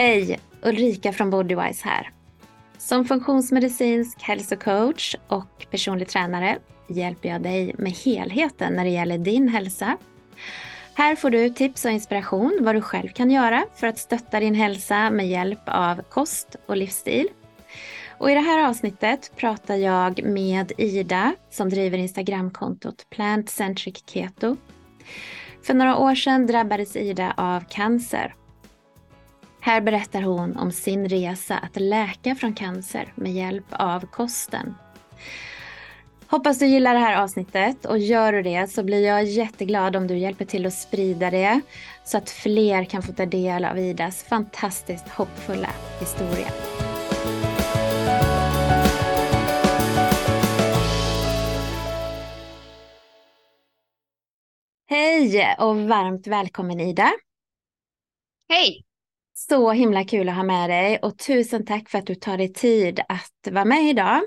Hej! Ulrika från Bodywise här. Som funktionsmedicinsk hälsocoach och personlig tränare hjälper jag dig med helheten när det gäller din hälsa. Här får du tips och inspiration vad du själv kan göra för att stötta din hälsa med hjälp av kost och livsstil. Och I det här avsnittet pratar jag med Ida som driver Instagramkontot Plant Centric Keto. För några år sedan drabbades Ida av cancer här berättar hon om sin resa att läka från cancer med hjälp av kosten. Hoppas du gillar det här avsnittet och gör du det så blir jag jätteglad om du hjälper till att sprida det så att fler kan få ta del av Idas fantastiskt hoppfulla historia. Hej och varmt välkommen Ida. Hej! Så himla kul att ha med dig och tusen tack för att du tar dig tid att vara med idag.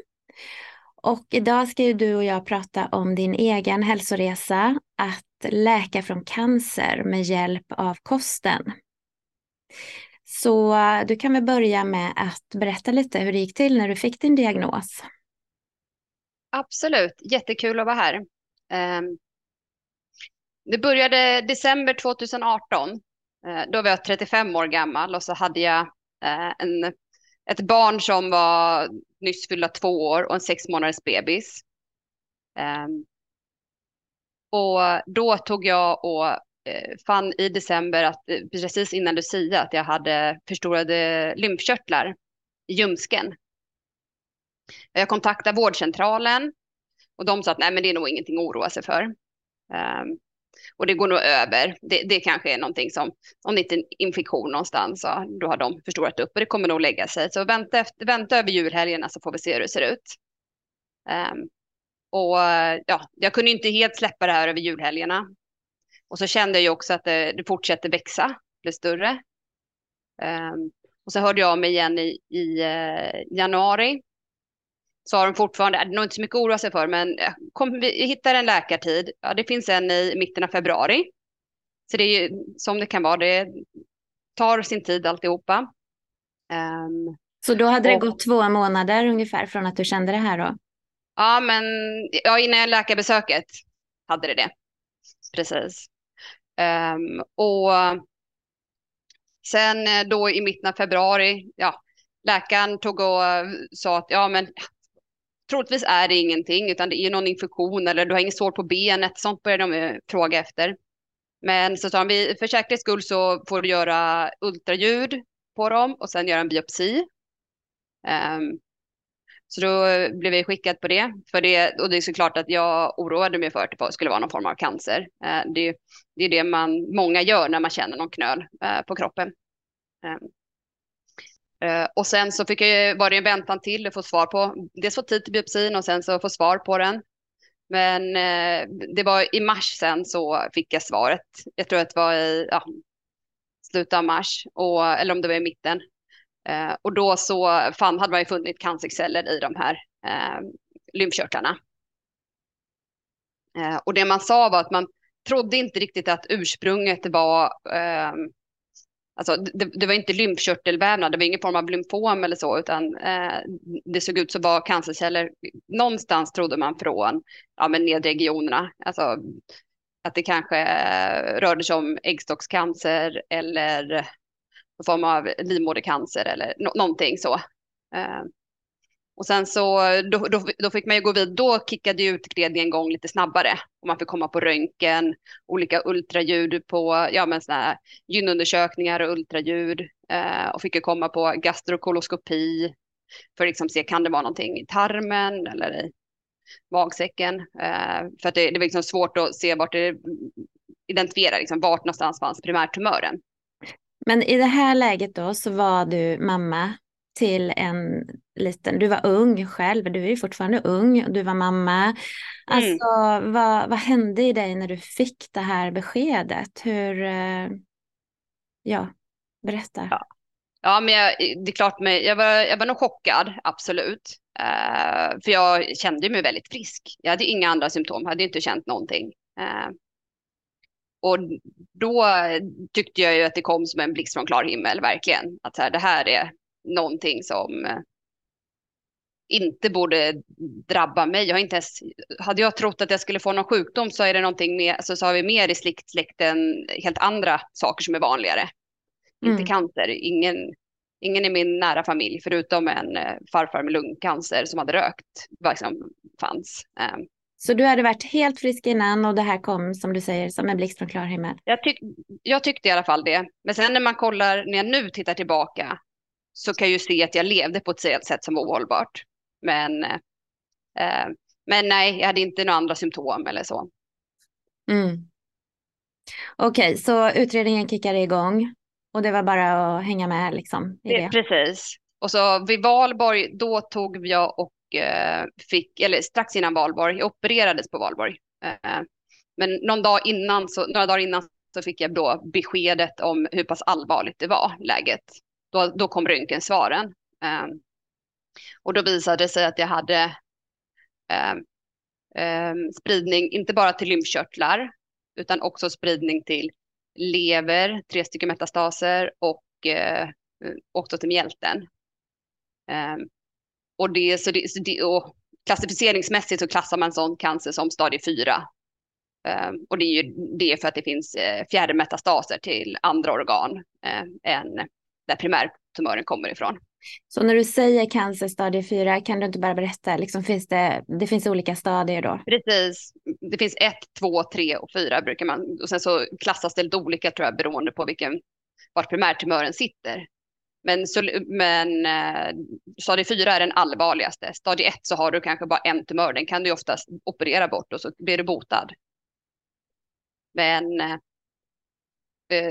Och idag ska ju du och jag prata om din egen hälsoresa att läka från cancer med hjälp av kosten. Så du kan väl börja med att berätta lite hur det gick till när du fick din diagnos. Absolut, jättekul att vara här. Ehm, det började december 2018 Eh, då var jag 35 år gammal och så hade jag eh, en, ett barn som var nyss fyllda två år och en sex månaders bebis. Ehm, och då tog jag och eh, fann i december att precis innan Lucia att jag hade förstorade lymfkörtlar i ljumsken. Jag kontaktade vårdcentralen och de sa att nej men det är nog ingenting att oroa sig för. Ehm, och det går nog över. Det, det kanske är någonting som, om det inte är en infektion någonstans, så då har de förstorat upp och det kommer nog lägga sig. Så vänta, efter, vänta över julhelgerna så får vi se hur det ser ut. Um, och ja, jag kunde inte helt släppa det här över julhelgerna. Och så kände jag ju också att det, det fortsätter växa, blir större. Um, och så hörde jag av mig igen i, i uh, januari så har de fortfarande, det är nog inte så mycket att oroa sig för, men kom, vi hittar en läkartid. Ja, det finns en i mitten av februari. Så det är ju som det kan vara, det tar sin tid alltihopa. Um, så då hade det gått två månader ungefär från att du kände det här då? Ja, men ja, innan läkarbesöket hade det det. Precis. Um, och sen då i mitten av februari, ja, läkaren tog och sa att ja, men troligtvis är det ingenting, utan det är någon infektion eller du har inget sår på benet. Sånt börjar de fråga efter. Men så sa de, för säkerhets skull så får du göra ultraljud på dem och sen göra en biopsi. Um, så då blev jag skickad på det. För det. Och det är såklart att jag oroade mig för att det skulle vara någon form av cancer. Uh, det, det, är det man, många gör när man känner någon knöl uh, på kroppen. Um, Eh, och sen så fick jag, var det en väntan till att få svar på, dels få tid till biopsin och sen så få svar på den. Men eh, det var i mars sen så fick jag svaret. Jag tror att det var i ja, slutet av mars, och, eller om det var i mitten. Eh, och då så fan, hade man ju funnit cancerceller i de här lymfkörtlarna. och det man sa var att man trodde inte riktigt att ursprunget var Alltså, det, det, var inte lymfkörtelvävnad, det var ingen form av lymfom eller så, utan eh, det såg ut som var cancerceller. Någonstans trodde man från ja, men nedregionerna, alltså att det kanske eh, rörde sig om äggstockscancer eller någon form av livmodercancer eller no någonting så. Eh, och sen så, då, då, då, fick man ju gå vid, då kickade ju utredningen igång lite snabbare. Och man fick komma på röntgen, olika ultraljud på, ja men sådana här gynundersökningar och ultraljud. Eh, och fick ju komma på gastrokoloskopi för att liksom se, kan det vara någonting i tarmen eller i magsäcken? Eh, för att det, det var liksom svårt att se vart det, identifiera liksom vart någonstans fanns primärtumören. Men i det här läget då så var du mamma till en liten, du var ung själv, du är ju fortfarande ung, och du var mamma. Mm. Alltså vad, vad hände i dig när du fick det här beskedet? Hur, eh, ja, berätta. Ja, ja men jag, det är klart, med, jag, var, jag var nog chockad, absolut. Uh, för jag kände mig väldigt frisk. Jag hade inga andra symptom, hade inte känt någonting. Uh, och då tyckte jag ju att det kom som en blixt från klar himmel, verkligen. Att så här, det här är någonting som eh, inte borde drabba mig. Jag har inte ens, hade jag trott att jag skulle få någon sjukdom så är det någonting med, alltså, så har vi mer i släkten helt andra saker som är vanligare. Mm. Inte cancer, ingen, ingen i min nära familj förutom en eh, farfar med lungcancer som hade rökt, liksom fanns. Um, så du hade varit helt frisk innan och det här kom som du säger som en blixt från klar himmel? Jag, tyck, jag tyckte i alla fall det. Men sen när man kollar, när jag nu tittar tillbaka så kan jag ju se att jag levde på ett sätt som var ohållbart. Men, eh, men nej, jag hade inte några andra symptom eller så. Mm. Okej, okay, så utredningen kickade igång och det var bara att hänga med liksom? I det. Precis. Och så vid valborg, då tog jag och Eh, fick, eller strax innan valborg, jag opererades på valborg. Eh, men någon dag innan, så, några dagar innan så fick jag då beskedet om hur pass allvarligt det var, läget. Då, då kom röntgensvaren. Ehm, och då visade det sig att jag hade ehm, ehm, spridning, inte bara till lymfkörtlar, utan också spridning till lever, tre stycken metastaser och eh, också till mjälten. Och, det, så det, så det, och klassificeringsmässigt så klassar man sån cancer som stadie 4. Um, och det är ju det för att det finns uh, fjärde metastaser till andra organ uh, än där primärtumören kommer ifrån. Så när du säger cancer stadie 4, kan du inte bara berätta, liksom finns det, det finns olika stadier då? Precis, det finns 1, 2, 3 och 4 brukar man, och sen så klassas det lite olika tror jag beroende på vilken, vart primärtumören sitter. Men, så, men eh, stadie 4 är den allvarligaste. Stadie 1 så har du kanske bara en tumör. Den kan du oftast operera bort och så blir du botad. Men eh,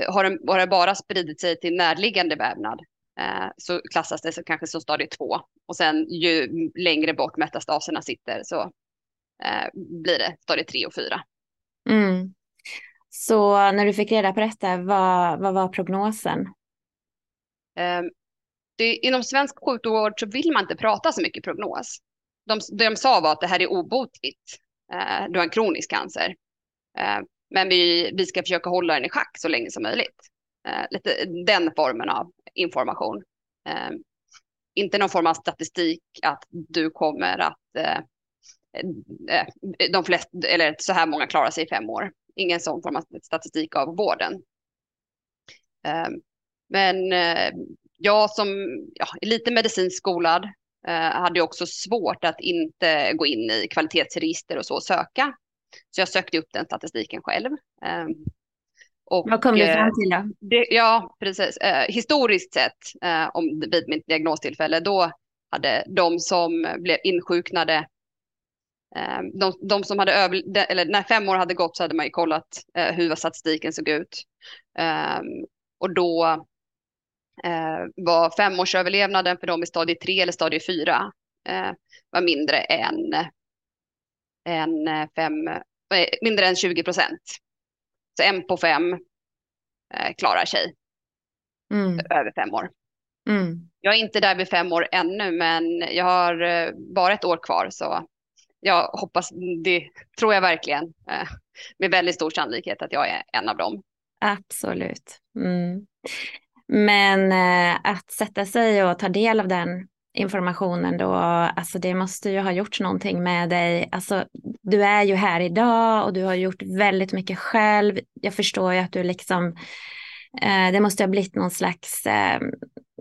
har, den, har det bara spridit sig till närliggande vävnad eh, så klassas det så kanske som stadie 2. Och sen ju längre bort metastaserna sitter så eh, blir det stadie 3 och 4. Mm. Så när du fick reda på detta, vad, vad var prognosen? Ehm, det, inom svensk sjukvård så vill man inte prata så mycket prognos. De, det de sa var att det här är obotligt. Eh, du har en kronisk cancer. Men vi, vi ska försöka hålla den i schack så länge som möjligt. Eh, lite den formen av information. Eh, inte någon form av statistik att du kommer att eh, eh, eh, de flesta, eller så här många klarar sig i fem år. Ingen sån form av statistik av vården. Ehm, men eh, jag som ja, är lite medicinskt skolad eh, hade också svårt att inte gå in i kvalitetsregister och så och söka. Så jag sökte upp den statistiken själv. Eh, och, Vad kom du fram till då? Det, ja, precis. Eh, historiskt sett, eh, om, vid mitt diagnostillfälle, då hade de som blev insjuknade, eh, de, de, som hade över, eller när fem år hade gått så hade man ju kollat hur statistiken såg ut. och då eh, var femårsöverlevnaden för dem i stadie 3 eller stadie 4 eh, var mindre än, än, fem, eh, mindre än 20 procent. Så en på fem eh, klarar sig mm. över fem år. Mm. Jag är inte där vid fem år ännu, men jag har eh, bara ett år kvar, så jag hoppas, det tror jag verkligen, eh, med väldigt stor sannolikhet att jag är en av dem. Absolut. Mm. Men eh, att sätta sig och ta del av den informationen då, alltså det måste ju ha gjort någonting med dig. Alltså, du är ju här idag och du har gjort väldigt mycket själv. Jag förstår ju att du liksom, eh, det måste ha blivit någon slags eh,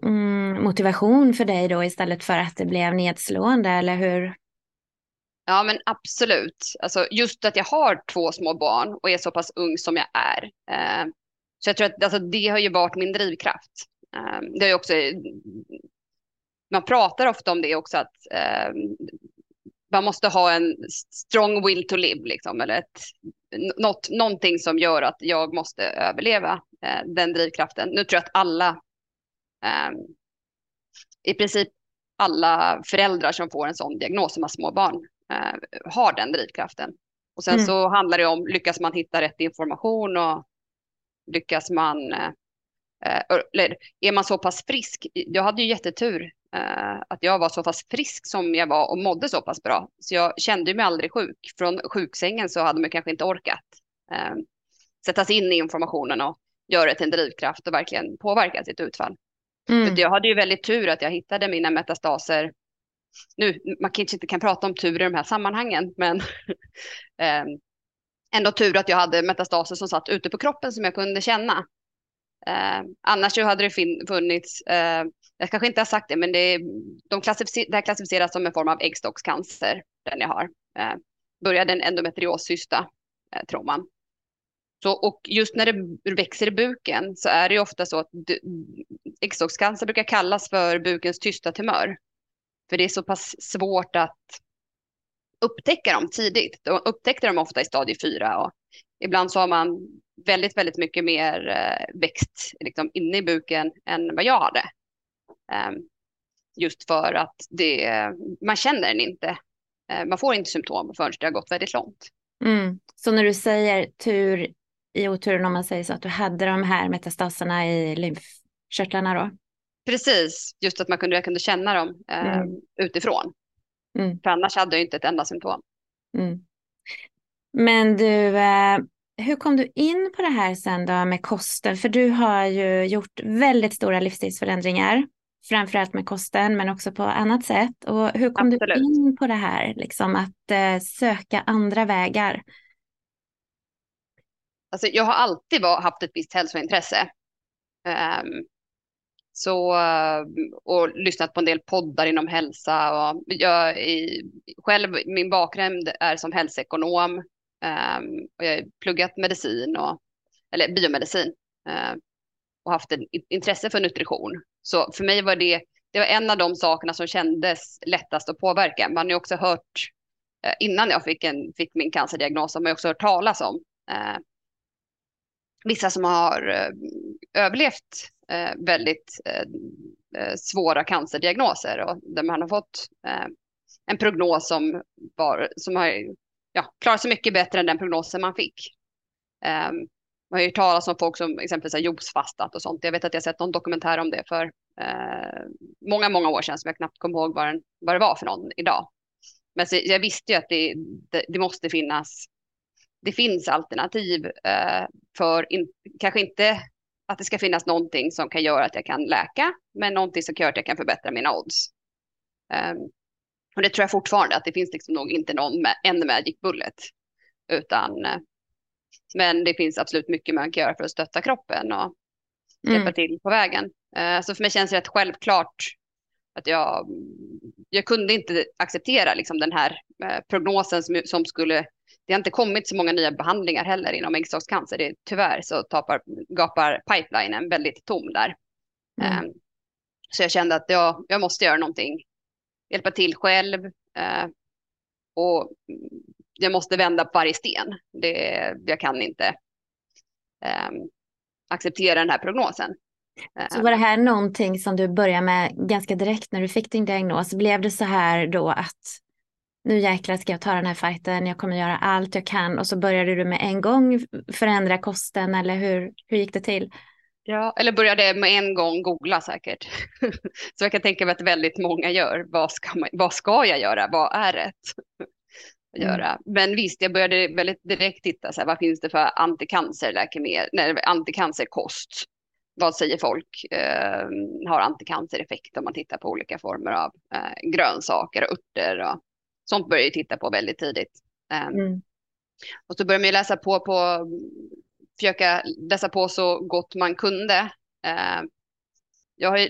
mm, motivation för dig då istället för att det blev nedslående, eller hur? Ja, men absolut. Alltså, just att jag har två små barn och är så pass ung som jag är. Eh, så jag tror att alltså, det har ju varit min drivkraft. Eh, det det ju också, man pratar ofta om det också, att um, man måste ha en strong will to live, liksom, eller ett, något, någonting som gör att jag måste överleva uh, den drivkraften. Nu tror jag att alla, um, i princip alla föräldrar som får en sån diagnos som har små barn, uh, har den drivkraften. Och sen mm. så handlar det om, lyckas man hitta rätt information och lyckas man, eh, eller är man så pass frisk, jag hade ju jättetur eh, att jag var så pass frisk som jag var och mådde så pass bra. Så jag kände mig aldrig sjuk. Från sjuksängen så hade man kanske inte orkat. Eh, sätta sig in i informationen och göra det till en drivkraft och verkligen påverka sitt utfall. Mm. Jag hade ju väldigt tur att jag hittade mina metastaser. Nu, man kanske inte kan prata om tur i de här sammanhangen, men eh, ändå tur att jag hade metastaser som satt ute på kroppen som jag kunde känna. Eh, annars så hade det funnits, eh, jag kanske inte har sagt det, men det, de klassificer det här klassificeras som en form av äggstockscancer, den jag har. Eh, började en endometrioscysta, eh, tror man. Så, och just när det växer i buken så är det ju ofta så att äggstockscancer brukar kallas för bukens tysta tumör. För det är så pass svårt att upptäcka dem tidigt. De upptäckte dem ofta i stadie 4 och ibland så har man väldigt, väldigt mycket mer eh, växt liksom, inne i buken än vad jag hade. Um, just för att det, man känner den inte. Uh, man får inte symptom förrän det har gått väldigt långt. Mm. Så när du säger tur i oturen om man säger så att du hade de här metastaserna i lymfkörtlarna då? Precis, just att man kunde, jag kunde känna dem eh, mm. utifrån. Mm. För annars hade jag inte ett enda symptom. Mm. Men du, eh, hur kom du in på det här sen då med kosten? För du har ju gjort väldigt stora livsstilsförändringar, framförallt med kosten, men också på annat sätt. Och hur kom Absolut. du in på det här, liksom att eh, söka andra vägar? Alltså, jag har alltid var, haft ett visst hälsointresse. Um, så, och lyssnat på en del poddar inom hälsa. Och jag i, själv, min bakgrund är som hälsoekonom. Um, och jag har pluggat medicin, och, eller biomedicin. Uh, och haft ett intresse för nutrition. Så för mig var det, det var en av de sakerna som kändes lättast att påverka. Man har ju också hört, eh, innan jag fick, en, fick min cancerdiagnos, har man också hört talas om eh, vissa som har eh, överlevt eh, väldigt eh, eh svåra cancerdiagnoser och där man har fått eh, en prognos som, var, som har ja, klarat sig mycket bättre än den prognosen man fick. Um, man har ju talat om folk som exempelvis har juicefastat och sånt. Jag vet att jag sett någon dokumentär om det för eh, många, många år sedan som jag knappt kom ihåg vad, den, vad det var för någon idag. Men så, jag visste ju att det, det, det måste finnas det finns alternativ eh, för, in, kanske inte att det ska finnas någonting som kan göra att jag kan läka, men någonting som kan göra att jag kan förbättra mina odds. Um, och det tror jag fortfarande att det finns liksom nog inte någon med, en magic bullet, utan eh, men det finns absolut mycket man kan göra för att stötta kroppen och hjälpa mm. till på vägen. Uh, så för mig känns det rätt självklart att jag, jag kunde inte acceptera liksom den här uh, prognosen som, som skulle det har inte kommit så många nya behandlingar heller inom äggstockscancer. Det, tyvärr så tapar, gapar pipelinen väldigt tom där. Mm. Um, så jag kände att jag, jag måste göra någonting, hjälpa till själv uh, och jag måste vända på varje sten. Det, jag kan inte um, acceptera den här prognosen. Så var det här någonting som du började med ganska direkt när du fick din diagnos? Blev det så här då att nu jäklar ska jag ta den här fighten, jag kommer göra allt jag kan och så började du med en gång förändra kosten eller hur, hur gick det till? Ja, eller började med en gång googla säkert. så jag kan tänka mig att väldigt många gör. Vad ska, man, vad ska jag göra? Vad är rätt? Att mm. göra. Men visst, jag började väldigt direkt titta, så här, vad finns det för anticancerläkemedel, nej, anticancerkost? Vad säger folk eh, har anticancereffekt om man tittar på olika former av eh, grönsaker och örter och sånt började jag titta på väldigt tidigt. Ehm, mm. Och så började man läsa på, på, försöka läsa på så gott man kunde. Ehm, jag har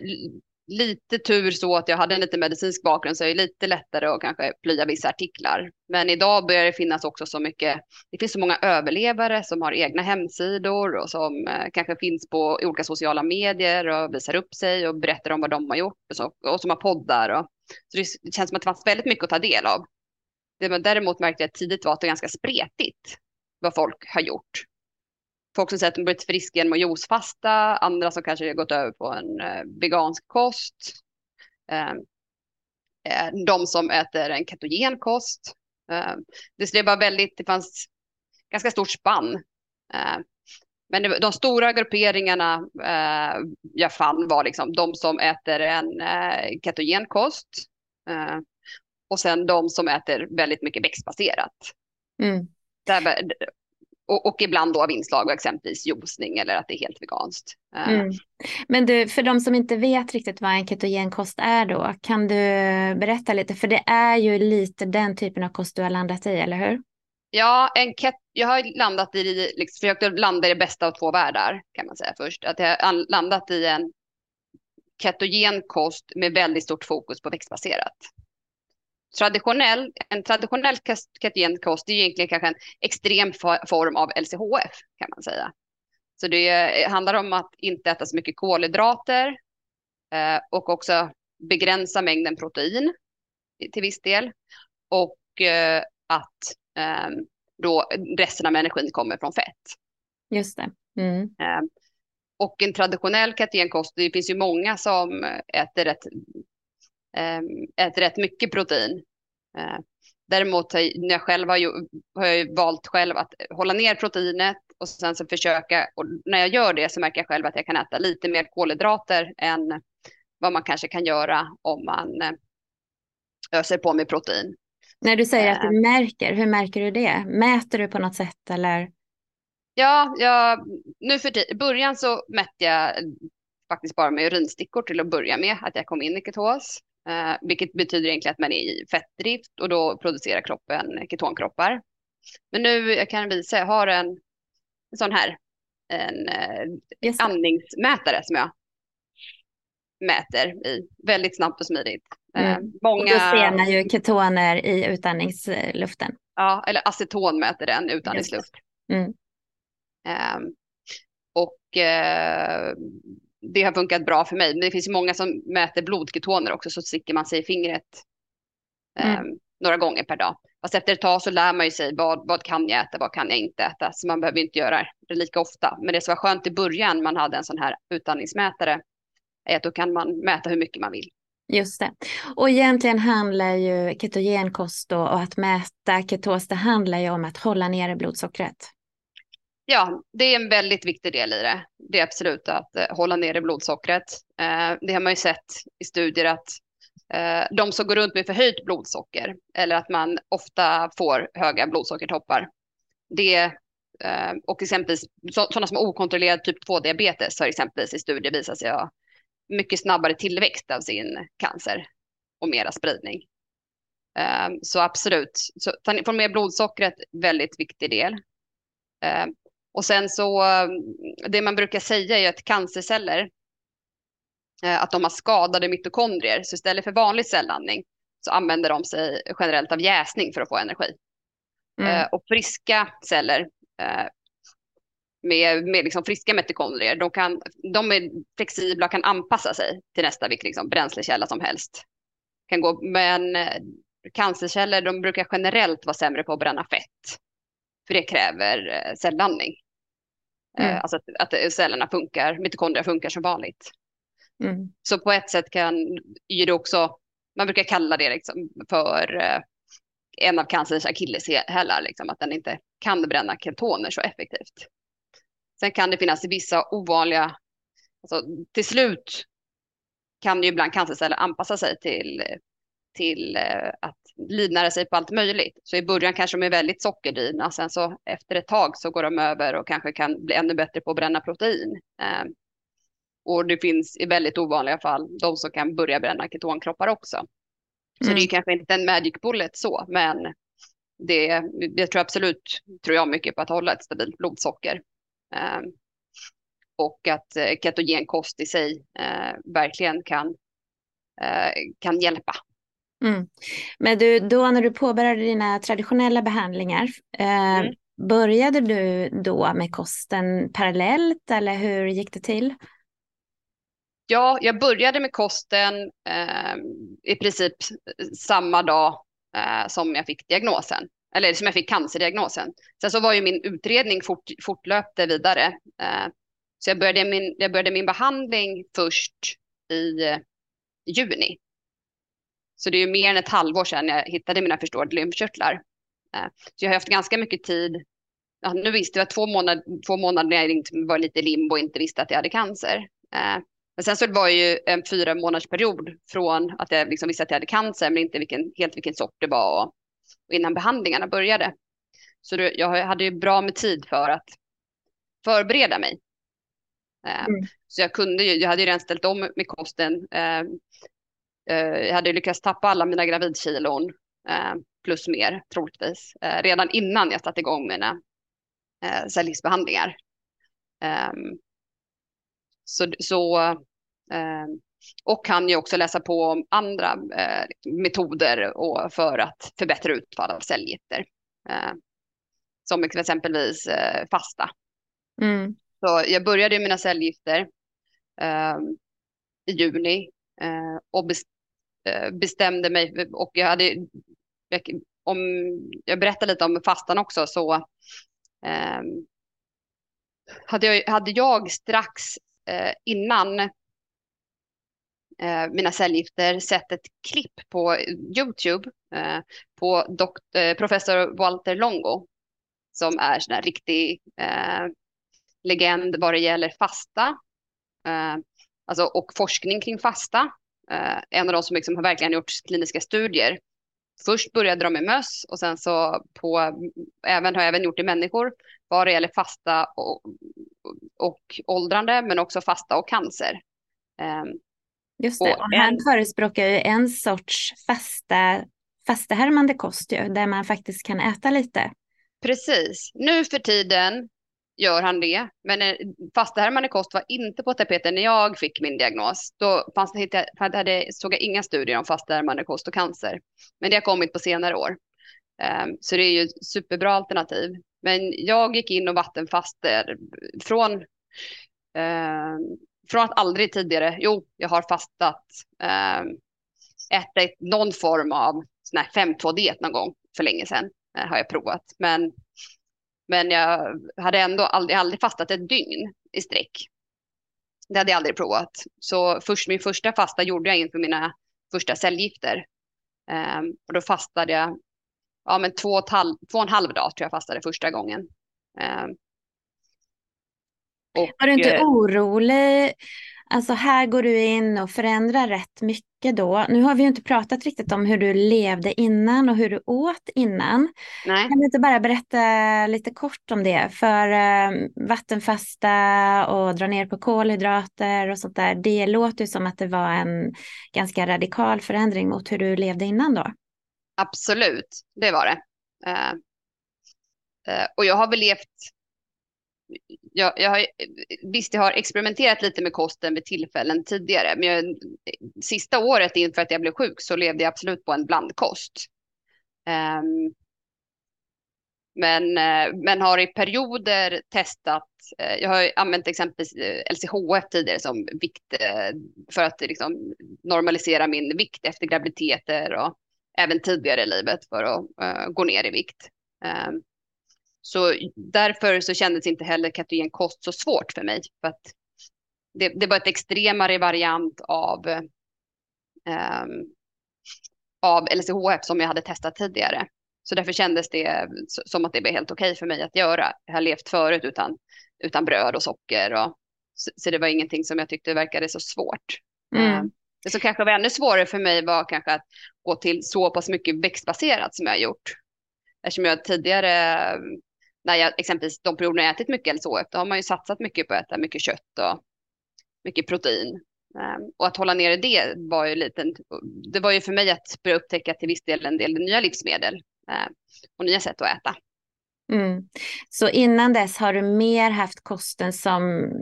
lite tur så att jag hade en lite medicinsk bakgrund så är det lite lättare att kanske plöja vissa artiklar. Men idag börjar det finnas också så mycket, det finns så många överlevare som har egna hemsidor och som eh, kanske finns på olika sociala medier och visar upp sig och berättar om vad de har gjort och, så, och som har poddar. Och, så det, känns som att det fanns väldigt mycket att ta del av. Det man däremot märkte jag tidigt var att det är ganska spretigt vad folk har gjort. Folk som säger att de blivit friska genom att juicefasta, andra som kanske har gått över på en eh, vegansk kost. Ehm, eh, de som äter en ketogen kost. Eh, det var väldigt, det fanns ganska stort spann. Eh, men det, de stora grupperingarna eh, jag fann var liksom de som äter en ketogen kost och sen de som äter väldigt mycket växtbaserat. Mm. Där, och, och, ibland då av inslag av exempelvis juicning eller att det är helt veganskt. Eh, mm. Men du, för de som inte vet riktigt vad en ketogenkost är då, kan du berätta lite? För det är ju lite den typen av kost du har landat i, eller hur? Ja, en ket jag har landat i, liksom, försökt landa i det bästa av två världar kan man säga först. Att jag har landat i en ketogen kost med väldigt stort fokus på växtbaserat. Traditionell, en traditionell ketogen kost är egentligen kanske en extrem form av LCHF kan man säga. Så det handlar om att inte äta så mycket kolhydrater eh, och också begränsa mängden protein till viss del. Och eh, att ehm, då resten av energin kommer från fett. Just det. Mm. Ehm, och en traditionell ketogenkost, det finns ju många som äter rätt, äter rätt mycket protein. Ehm, däremot när jag själv har, har jag valt själv att hålla ner proteinet och sen så försöka, och när jag gör det så märker jag själv att jag kan äta lite mer kolhydrater än vad man kanske kan göra om man eh, öser på med protein. När du säger att du märker, hur märker du det? Mäter du på något sätt eller? Ja, jag, nu för början så mätte jag faktiskt bara med urinstickor till att börja med, att jag kom in i ketos. Eh, vilket betyder egentligen att man är i fettdrift och då producerar kroppen ketonkroppar. Men nu, jag kan visa, jag har en, en sån här, en eh, andningsmätare som jag mäter i väldigt snabbt och smidigt. Eh, mm. Många... Och då ser man ju ketoner i utandningsluften. Ja, eller aceton mäter den utandningsluft. Mm. Um, och uh, det har funkat bra för mig. Men det finns ju många som mäter blodketoner också, så sticker man sig i fingret mm. um, några gånger per dag. Fast efter ett tag så lär man ju sig vad, vad kan jag äta, vad kan jag inte äta. Så man behöver inte göra det lika ofta. Men det som var skönt i början, man hade en sån här utandningsmätare, är att då kan man mäta hur mycket man vill. Just det. Och egentligen handlar ju ketogenkost och att mäta ketos, det handlar ju om att hålla nere blodsockret. Ja, det är en väldigt viktig del i det. Det är absolut att eh, hålla nere blodsockret. Eh, det har man ju sett i studier att eh, de som går runt med förhöjt blodsocker eller att man ofta får höga blodsockertoppar. Det eh, och exempelvis sådana som har okontrollerad typ 2-diabetes har exempelvis i studier visat sig ha mycket snabbare tillväxt av sin cancer och mera spridning. Eh, så absolut, så få med blodsockret, väldigt viktig del. Eh, och sen så, det man brukar säga är att cancerceller, eh, att de har skadade mitokondrier, så istället för vanlig cellandning så använder de sig generellt av jäsning för att få energi. Mm. Ehm, och friska celler eh, med, med liksom friska mitokondrier, de, kan, de är flexibla och kan anpassa sig till nästa vilken liksom bränslekälla som helst. Kan gå, men eh, cancerceller de brukar generellt vara sämre på att bränna fett. För det kräver eh, cellandning. Eh, mm. Alltså att, att cellerna funkar, mitokondrier funkar som vanligt. Mm. Så på ett sätt kan ju det också, man brukar kalla det liksom för en av cancerns akilleshälar, liksom, att den inte kan bränna ketoner så effektivt. Sen kan det finnas vissa ovanliga, alltså till slut kan ju ibland cancerceller anpassa sig till, till eh, att livnära sig på allt möjligt. Så i början kanske de är väldigt sockerdrivna, sen så efter ett tag så går de över och kanske kan bli ännu bättre på att bränna protein. Eh, och det finns i väldigt ovanliga fall de som kan börja bränna ketonkroppar också. Så mm. det är kanske inte en magic bullet så, men det, jag tror absolut, tror jag mycket på att hålla ett stabilt blodsocker. Ehm, och att eh, ketogenkost i sig eh, verkligen kan, eh, kan hjälpa. Mm. Men du, då när du påbörjade dina traditionella behandlingar, eh, mm. började du då med kosten parallellt eller hur gick det till? Ja, jag började med kosten eh, i princip samma dag eh, som jag fick diagnosen eller som jag fick cancerdiagnosen. Sen så var ju min utredning fort, fortlöpte vidare. Eh, så jag började, min, jag började min behandling först i eh, juni. Så det är ju mer än ett halvår sedan jag hittade mina förstorade lymfkörtlar. Eh, så jag har haft ganska mycket tid. Ja, nu visste jag två månader, två månader när jag var lite limbo och inte visste att jag hade cancer. Men sen så var det ju en fyra månaders period från att jag liksom visste att jag hade cancer men inte vilken, helt vilken sort det var och innan behandlingarna började. Så det, jag hade ju bra med tid för att förbereda mig. Eh, mm. Så jag kunde ju, jag hade ju redan ställt om med kosten. Eh, eh, jag hade lyckats tappa alla mina gravidkilon plus mer troligtvis redan innan jag satte igång mina cellgiftsbehandlingar. Ehm, så, så och kan ju också läsa på om andra metoder och för att förbättra utfall av cellgifter. som exempelvis fasta. Mm. Så jag började mina cellgifter eh, i juni eh, och eh, Eh, bestämde mig och jag hade, om jag berättar lite om fastan också så eh, hade, jag, hade jag strax eh, innan eh, mina cellgifter sett ett klipp på YouTube eh, på dokt, eh, professor Walter Longo som är en riktig legend vad det gäller fasta eh, alltså, och forskning kring fasta. Eh, en av de som liksom har verkligen gjort kliniska studier. Först började de med möss och sen så på, även, har jag även gjort i människor vad det gäller fasta och, och åldrande men också fasta och cancer. Eh, Just det, och, han en... förespråkar ju en sorts fasta, fastehärmande kost ju, där man faktiskt kan äta lite. Precis. Nu för tiden gör han det. Men eh, fastehärmande kost var inte på tapeten när jag fick min diagnos. Då fanns det, hade, såg jag inga studier om fastehärmande kost och cancer. Men det har kommit på senare år. Ehm, så det är ju ett superbra alternativ. Men jag gick in och vattenfaster från, eh, från att aldrig tidigare, jo, jag har fastat, eh, ätit någon form av 5-2-diet någon gång för länge sedan eh, har jag provat. Men men jag hade ändå aldrig, aldrig fastat ett dygn i sträck. Det hade jag aldrig provat. Så först, min första fasta gjorde jag inför mina första cellgifter. Um, och då fastade jag ja, men två, och halv, två och en halv dag tror jag fastade första gången. Um, och, Var du inte eh, orolig? Alltså här går du in och förändrar rätt mycket då. Nu har vi ju inte pratat riktigt om hur du levde innan och hur du åt innan. Nej. Kan du inte bara berätta lite kort om det? För eh, vattenfasta och dra ner på kolhydrater och sånt där. Det låter ju som att det var en ganska radikal förändring mot hur du levde innan då. Absolut, det var det. Uh, uh, och jag har väl levt jag, jag har, visst, jag har experimenterat lite med kosten vid tillfällen tidigare, men jag, sista året inför att jag blev sjuk så levde jag absolut på en blandkost. Um, men, eh, men har i perioder testat, eh, jag har använt exempelvis eh, LCHF tidigare som vikt för att liksom, normalisera min vikt efter graviditeter och även tidigare i livet för att gå ner i vikt. Ehm, så därför så kändes inte heller ketogen kost så svårt för mig. För att det, det var ett extremare variant av, um, av LCHF som jag hade testat tidigare. Så därför kändes det som att det blev helt okej för mig att göra. Jag har levt förut utan, utan bröd och socker. Och, så, så det var ingenting som jag tyckte verkade så svårt. Mm. Um, det som kanske var ännu svårare för mig var kanske att gå till så pass mycket växtbaserat som jag gjort. Eftersom jag tidigare när jag exempelvis de perioderna jag ätit mycket LCHF, då har man ju satsat mycket på att äta mycket kött och mycket protein. Um, och att hålla nere det var ju lite, det var ju för mig att börja upptäcka till viss del en del nya livsmedel uh, och nya sätt att äta. Mm. Så innan dess har du mer haft kosten som,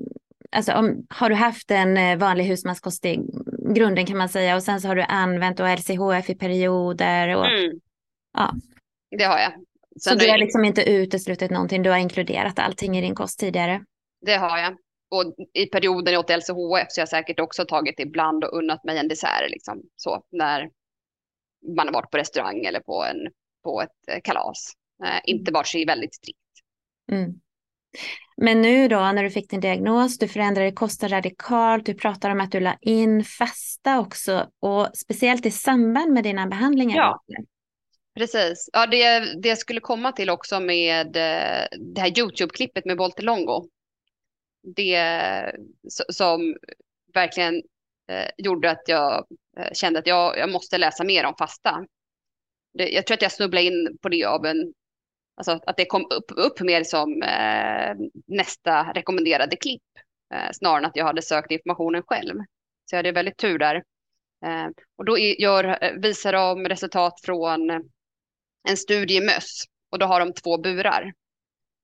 alltså om, har du haft en eh, vanlig husmanskost i grunden kan man säga och sen så har du använt och LCHF i perioder och mm. ja. Det har jag. Sen så du har liksom inte uteslutit någonting, du har inkluderat allting i din kost tidigare? Det har jag. Och i perioden jag åt LCHF så har jag säkert också tagit ibland och unnat mig en dessert liksom så när man har varit på restaurang eller på, en, på ett eh, kalas. Eh, inte varit så väldigt strikt. Mm. Men nu då när du fick din diagnos, du förändrade kosten radikalt, du pratar om att du la in fasta också och speciellt i samband med dina behandlingar. Ja. Precis. Ja, det, det jag skulle komma till också med eh, det här YouTube-klippet med Bolte Longo. Det som verkligen eh, gjorde att jag eh, kände att jag, jag måste läsa mer om fasta. Det, jag tror att jag snubblade in på det av en, Alltså att det kom upp, upp mer som eh, nästa rekommenderade klipp eh, snarare än att jag hade sökt informationen själv. Så jag hade väldigt tur där. Eh, och då gör, eh, visar de resultat från en studie möss och då har de två burar.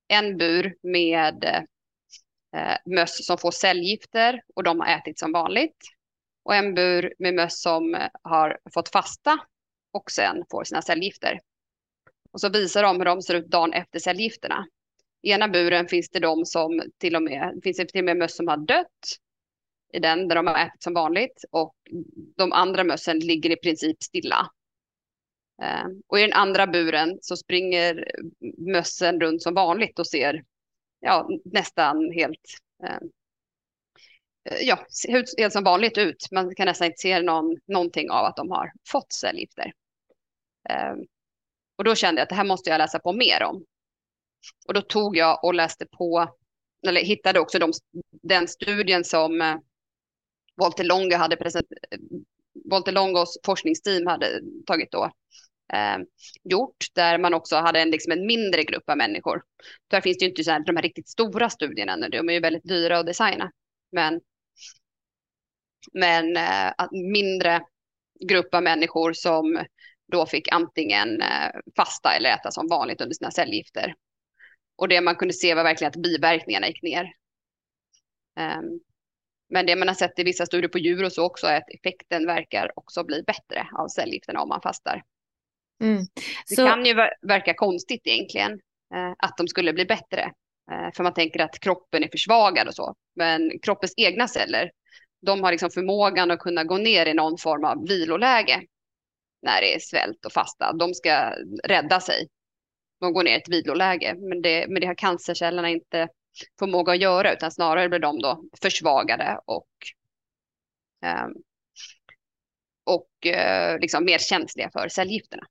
En bur med eh, möss som får cellgifter och de har ätit som vanligt. Och en bur med möss som eh, har fått fasta och sen får sina cellgifter. Och så visar de hur de ser ut dagen efter cellgifterna. I ena buren finns det de som till och med, finns det till och med möss som har dött i den där de har ätit som vanligt och de andra mössen ligger i princip stilla. Ehm, och i den andra buren så springer mössen runt som vanligt och ser ja, nästan helt ehm, eh, ja, helt som vanligt ut. Man kan nästan inte se någon, någonting av att de har fått cellgifter. Ehm, och då kände jag att det här måste jag läsa på mer om. Och då tog jag och läste på, eller hittade också de, den studien som eh, Longo hade presenterat, eh, Walter Longos forskningsteam hade tagit då eh, gjort, där man också hade en, liksom en mindre grupp av människor. Där finns det ju inte så här, de här riktigt stora studierna, de är ju väldigt dyra att designa. Men, men eh, mindre grupp av människor som då fick antingen eh, fasta eller äta som vanligt under sina cellgifter. Och det man kunde se var verkligen att biverkningarna gick ner. Um, men det man har sett i vissa studier på djur och så också är att effekten verkar också bli bättre av cellgifterna om man fastar. Mm. Det så... kan ju verka konstigt egentligen eh, att de skulle bli bättre. Eh, för man tänker att kroppen är försvagad och så. Men kroppens egna celler, de har liksom förmågan att kunna gå ner i någon form av viloläge när det är svält och fasta. De ska rädda sig. De går ner i ett viloläge. Men det, men det har cancercellerna inte förmåga att göra utan snarare blir de då försvagade och eh, och eh, liksom mer känsliga för cellgifterna.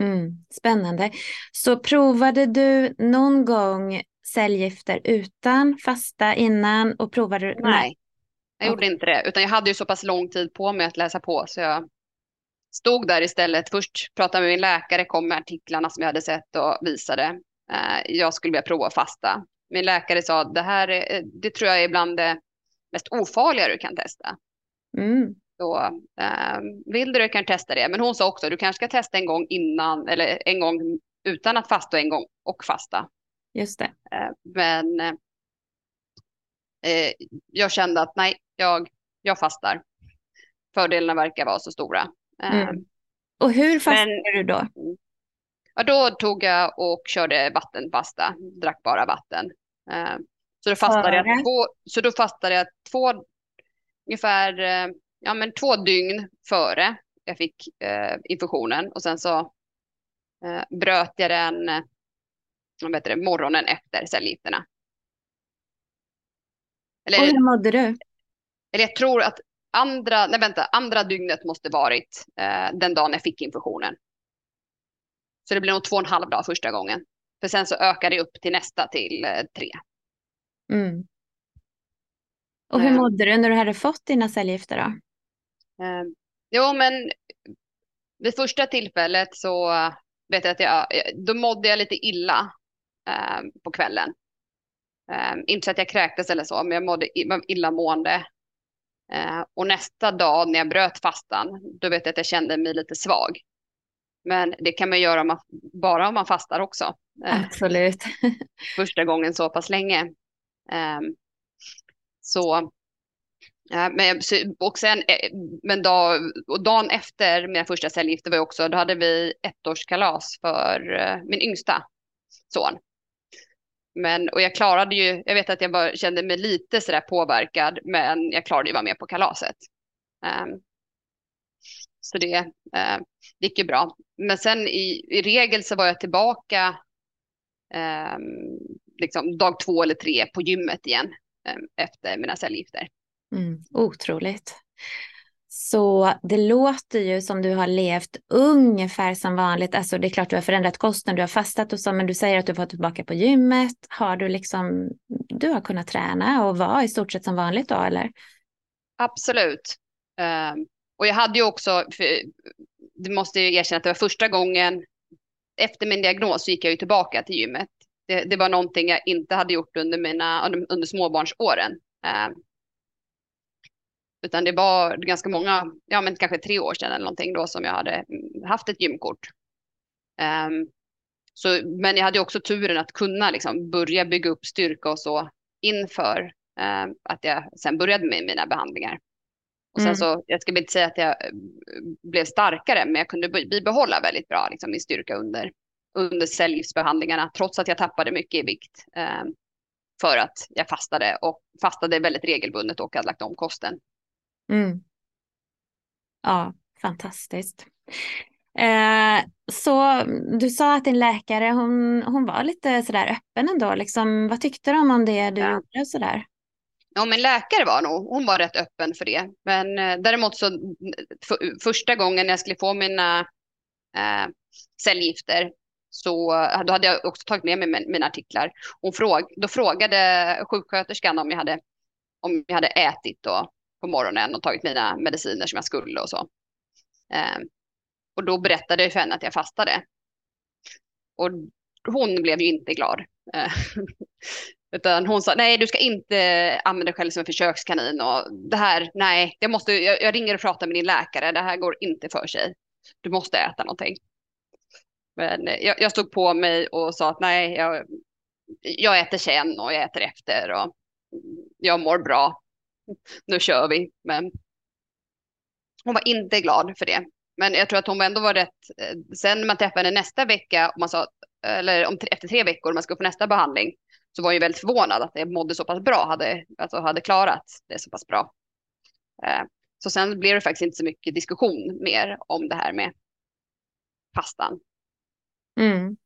Mm, spännande. Så provade du någon gång cellgifter utan fasta innan och provade du? Nej, jag gjorde inte det. Utan jag hade ju så pass lång tid på mig att läsa på så jag stod där istället. Först pratade med min läkare, kom med artiklarna som jag hade sett och visade. Eh, jag skulle vilja prova fasta. Min läkare sa att det här är, det tror jag är bland det mest ofarliga du kan testa. Mm. Så eh, vill du kan testa det. Men hon sa också du kanske ska testa en gång innan eller en gång utan att fasta och en gång och fasta. Just det. Eh, men eh, jag kände att nej, jag, jag fastar. Fördelarna verkar vara så stora. Eh, mm. Och hur fastade men, du då? Ja, då tog jag och körde vattenfasta, drack bara vatten. Eh, så då fastade jag två, så då fastade jag två, ungefär eh, ja, men två dygn före jag fick eh, infektionen och sen så eh, bröt jag den eh, vet det, morgonen efter cellgifterna. Eller, och hur mådde du? Eller jag tror att andra, nej vänta, andra dygnet måste varit eh, den dagen jag fick infektionen. Så det blev nog två och en halv dag första gången. För sen så ökade det upp till nästa till eh, tre. Mm. Och hur mådde du när du hade fått dina cellgifter då? Eh, jo, men vid första tillfället så vet jag att jag, då mådde jag lite illa eh, på kvällen. Eh, inte så att jag kräktes eller så, men jag mådde illamående. Eh, och nästa dag när jag bröt fastan, då vet jag att jag kände mig lite svag. Men det kan man göra om man, bara om man fastar också. Eh, Absolut. första gången så pass länge. Um, Ja, men, och sen, eh, men dag, och dagen efter mina första cellgifter var jag också, då hade vi ettårskalas för eh, min yngsta son. Men, och jag klarade ju, jag vet att jag bara kände mig lite sådär påverkad, men jag klarade ju att vara med på kalaset. Um, så det uh, gick ju bra. Men sen i, i regel så var jag tillbaka um, liksom dag två eller tre på gymmet igen um, efter mina cellgifter. Mm, otroligt. Så det låter ju som du har levt ungefär som vanligt. Alltså det är klart du har förändrat kosten, du har fastat och så, men du säger att du får tillbaka på gymmet. Har du liksom, du har kunnat träna och vara i stort sett som vanligt då eller? Absolut. Um, och jag hade ju också, det måste jag erkänna att det var första gången efter min diagnos så gick jag ju tillbaka till gymmet. Det, det var någonting jag inte hade gjort under, mina, under småbarnsåren. Ehm, utan det var ganska många, ja men kanske tre år sedan eller någonting då som jag hade mm, haft ett gymkort. Um, så, men jag hade också turen att kunna liksom börja bygga upp styrka och så inför um, att jag sen började med mina behandlingar. Och sen mm. så, jag ska inte säga att jag eh, blev starkare, men jag kunde bibehålla väldigt bra liksom, min styrka under, under cellgiftsbehandlingarna, trots att jag tappade mycket i vikt. Um, för att jag fastade och fastade väldigt regelbundet och hade lagt om kosten. Mm. Ja, fantastiskt. Eh, så du sa att din läkare, hon, hon var lite sådär öppen ändå. Liksom, vad tyckte de om det du ja. gjorde? Sådär? Ja, min läkare var nog, hon var rätt öppen för det. Men eh, däremot så för, första gången jag skulle få mina eh, cellgifter så då hade jag också tagit med mig mina artiklar. Hon fråg, då frågade sjuksköterskan om jag hade, om jag hade ätit då på morgonen och tagit mina mediciner som jag skulle och så. Eh, och då berättade jag för henne att jag fastade. Och hon blev ju inte glad. Eh, utan hon sa, nej du ska inte använda dig själv som en försökskanin och det här, nej, jag, måste, jag, jag ringer och pratar med din läkare, det här går inte för sig. Du måste äta någonting. Men jag, jag stod på mig och sa att nej, jag, jag äter sen och jag äter efter och jag mår bra. Nu kör vi. Men hon var inte glad för det. Men jag tror att hon ändå var rätt. Eh, sen när man träffade henne nästa vecka, och man sa, eller om, efter tre veckor, om man ska få nästa behandling, så var hon ju väldigt förvånad att det mådde så pass bra, hade, alltså hade klarat det så pass bra. Eh, så sen blev det faktiskt inte så mycket diskussion mer om det här med pastan. Mm.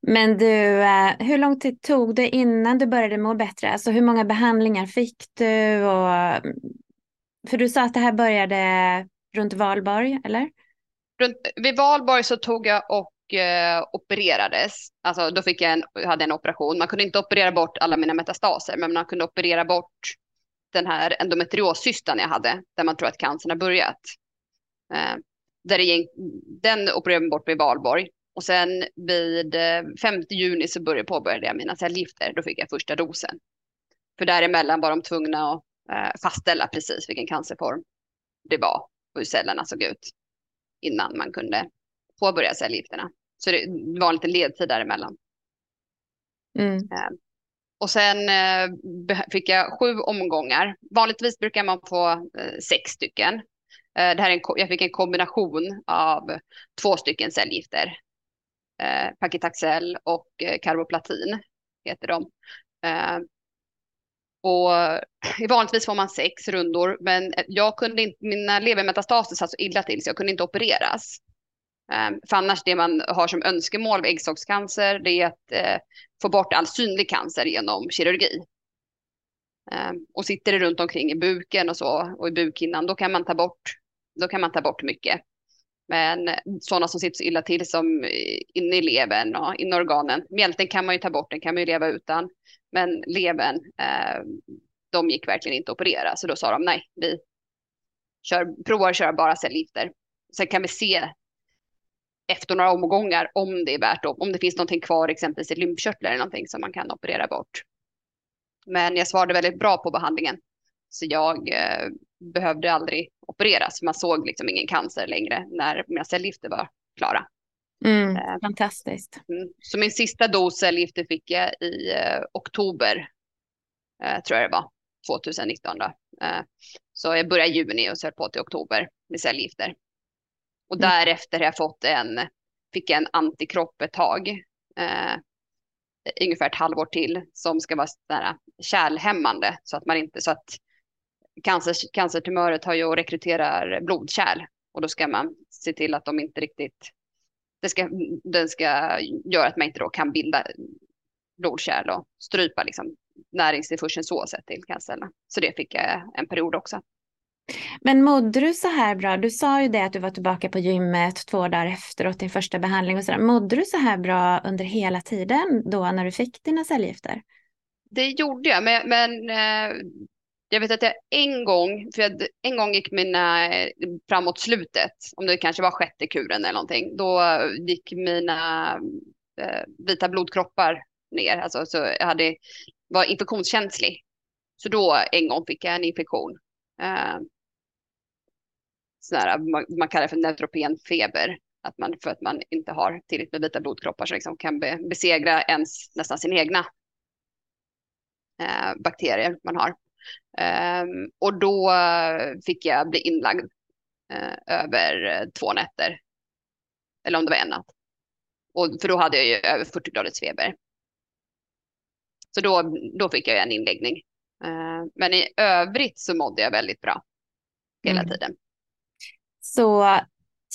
Men du, eh, hur lång tid tog det innan du började må bättre? Alltså hur många behandlingar fick du? Och, mm, för du sa att det här började runt valborg, eller? Runt, vid valborg så tog jag och eh, opererades. Alltså då fick jag en, hade en operation. Man kunde inte operera bort alla mina metastaser, men man kunde operera bort den här endometriossystan jag hade, där man tror att cancern har börjat. Eh, där det, den opererade man bort vid valborg. Och sen vid 5 eh, juni så började påbörjade jag mina cellgifter. Då fick jag första dosen. För däremellan var de tvungna att eh, fastställa precis vilken cancerform det var och hur cellerna såg ut innan man kunde påbörja cellgifterna. Så det var en liten ledtid däremellan. Mm. Eh, och sen fick jag sju omgångar. Vanligtvis brukar man få sex stycken. Det här är en, jag fick en kombination av två stycken cellgifter eh, Paclitaxel och eh, Carboplatin heter de. Eh, och vanligtvis får man sex rundor, men eh, jag kunde inte, mina levermetastaser satt så illa till så jag kunde inte opereras. Eh, för annars det man har som önskemål vid äggstockscancer det är att eh, få bort all synlig cancer genom kirurgi. Och sitter det runt omkring i buken och så och i bukhinnan då kan man ta bort, då kan man ta bort mycket. Men sådana som sitter så illa till som inne i levern och inne i organen. Mjälten kan man ju ta bort, den kan man ju leva utan. Men levern, eh, de gick verkligen inte att operera. Så då sa de nej, vi kör, provar att köra bara cellgifter. Sen kan vi se efter några omgångar om det är värt om, om det finns någonting kvar, exempelvis i lymfkörtlar eller någonting som man kan operera bort. Men jag svarade väldigt bra på behandlingen. Så jag eh, behövde aldrig opereras. Man såg liksom ingen cancer längre när mina cellgifter var klara. Mm, eh, fantastiskt. Mm. Så min sista dos cellgifter fick jag i eh, oktober, eh, tror jag det var, 2019. Då. Eh, så jag började i juni och så höll på till oktober med cellgifter. Och mm. därefter har jag fått en, fick jag en antikropp ett tag. Eh, ungefär ett halvår till som ska vara sådär kärlhämmande så att man inte så att cancer, cancertumörer tar ju och rekryterar blodkärl och då ska man se till att de inte riktigt, det ska, den ska göra att man inte då kan bilda blodkärl och strypa liksom näringstillförseln så sett till cancerna. Så det fick jag en period också. Men mådde du så här bra? Du sa ju det att du var tillbaka på gymmet två dagar efteråt din första behandling och så där. Mådde du så här bra under hela tiden då när du fick dina cellgifter? Det gjorde jag, men, men eh, jag vet att jag en gång, för jag, en gång gick mina, framåt slutet, om det kanske var sjätte kuren eller någonting, då gick mina eh, vita blodkroppar ner. Alltså, så jag hade, var infektionskänslig. Så då en gång fick jag en infektion. Eh, här, man, man kallar det för neutropenfeber. Att man, för att man inte har tillräckligt med vita blodkroppar så liksom kan be, besegra ens nästan sin egna eh, bakterier man har. Um, och då fick jag bli inlagd uh, över två nätter. Eller om det var en natt. Och, för då hade jag ju över 40 graders feber. Så då, då fick jag en inläggning. Uh, men i övrigt så mådde jag väldigt bra hela mm. tiden. Så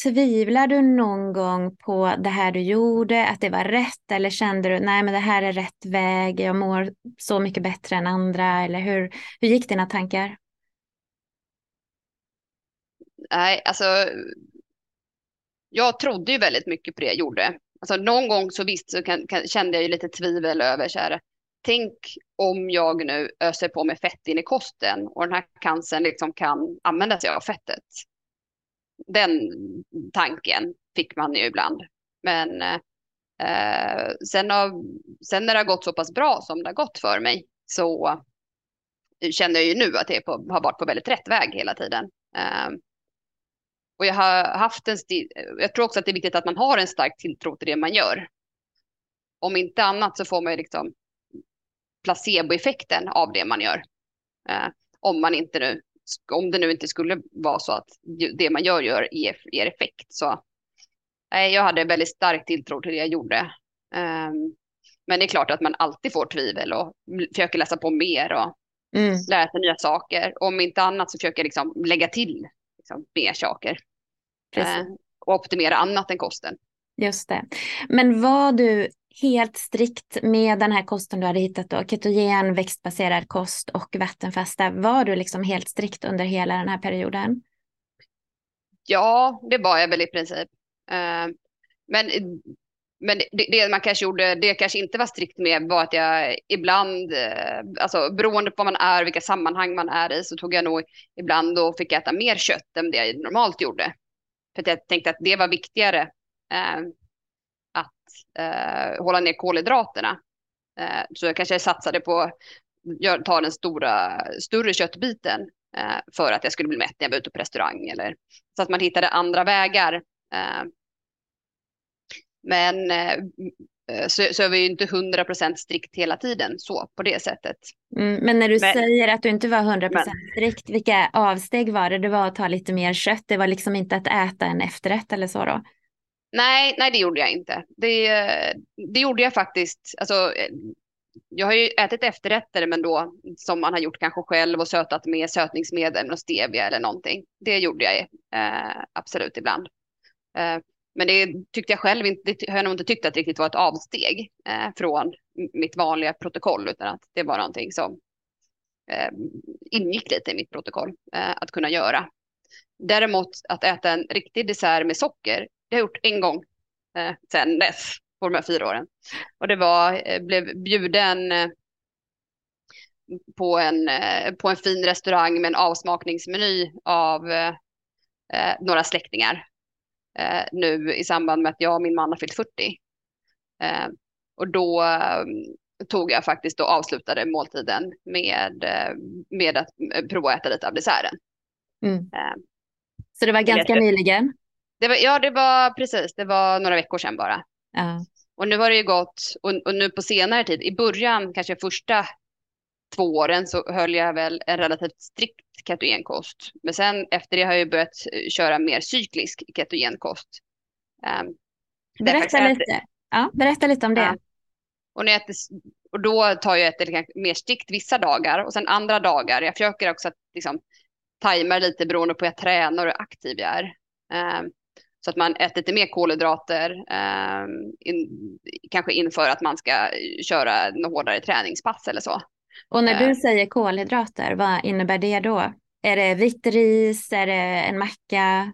tvivlar du någon gång på det här du gjorde, att det var rätt? Eller kände du nej men det här är rätt väg, jag mår så mycket bättre än andra. Eller hur, hur gick dina tankar? Nej, alltså jag trodde ju väldigt mycket på det jag gjorde. Alltså någon gång så visst så kan, kan, kände jag ju lite tvivel över så här, tänk om jag nu öser på med fett in i kosten och den här cancern liksom kan använda sig av fettet den tanken fick man ju ibland. Men eh, eh, sen, av, sen när det har gått så pass bra som det har gått för mig så känner jag ju nu att jag på, har varit på väldigt rätt väg hela tiden. Eh, och jag har haft en jag tror också att det är viktigt att man har en stark tilltro till det man gör. Om inte annat så får man ju liksom placeboeffekten av det man gör. Eh, om man inte nu om det nu inte skulle vara så att det man gör, gör ger, ger effekt. Så nej, jag hade väldigt stark tilltro till det jag gjorde. Um, men det är klart att man alltid får tvivel och försöker läsa på mer och mm. lära sig nya saker. Om inte annat så försöker jag liksom lägga till liksom, mer saker. Uh, och optimera annat än kosten. Just det. Men var du helt strikt med den här kosten du hade hittat då, ketogen, växtbaserad kost och vattenfasta. Var du liksom helt strikt under hela den här perioden? Ja, det var jag väl i princip. Eh, men men det, det, man kanske gjorde, det jag kanske inte var strikt med var att jag ibland, eh, alltså beroende på vad man är, vilka sammanhang man är i, så tog jag nog ibland och fick äta mer kött än det jag normalt gjorde. För att jag tänkte att det var viktigare. Eh, Eh, hålla ner kolhydraterna. Eh, så jag kanske satsade på att ta den stora, större köttbiten eh, för att jag skulle bli mätt när jag var ute på restaurang. Eller, så att man hittade andra vägar. Eh, men eh, så, så är vi ju inte 100% strikt hela tiden så på det sättet. Mm, men när du men, säger att du inte var 100% men, strikt, vilka avsteg var det? Det var att ta lite mer kött, det var liksom inte att äta en efterrätt eller så då? Nej, nej, det gjorde jag inte. Det, det gjorde jag faktiskt. Alltså, jag har ju ätit efterrätter, men då som man har gjort kanske själv och sötat med sötningsmedel, och stevia eller någonting. Det gjorde jag eh, absolut ibland. Eh, men det tyckte jag själv inte, det har jag nog inte tyckt att det riktigt var ett avsteg eh, från mitt vanliga protokoll, utan att det var någonting som eh, ingick lite i mitt protokoll eh, att kunna göra. Däremot att äta en riktig dessert med socker, det har jag gjort en gång eh, sen dess, på de här fyra åren. Och det var, eh, blev bjuden eh, på, en, eh, på en fin restaurang med en avsmakningsmeny av eh, eh, några släktingar. nu i samband med att jag och min man har fyllt 40. och då tog jag faktiskt och avslutade måltiden med, med att prova att äta lite av desserten. Mm. Så det var ganska nyligen? Det var, ja, det var precis. Det var några veckor sedan bara. Ja. Och nu har det ju gått, och, och, nu på senare tid, i början, kanske första två åren, så höll jag väl en relativt strikt ketogenkost. Men sen efter det har jag börjat eh, köra mer cyklisk ketogenkost. Um, berätta, lite. Ja, berätta lite om det. Ja. Och, när jag äter, och då tar jag ett mer strikt vissa dagar och sen andra dagar. Jag försöker också att liksom, tajma lite beroende på hur jag tränar och hur aktiv jag är. Um, så att man äter lite mer kolhydrater, eh, in, kanske inför att man ska köra något hårdare träningspass eller så. Och när du eh. säger kolhydrater, vad innebär det då? Är det vitt ris, är det en macka?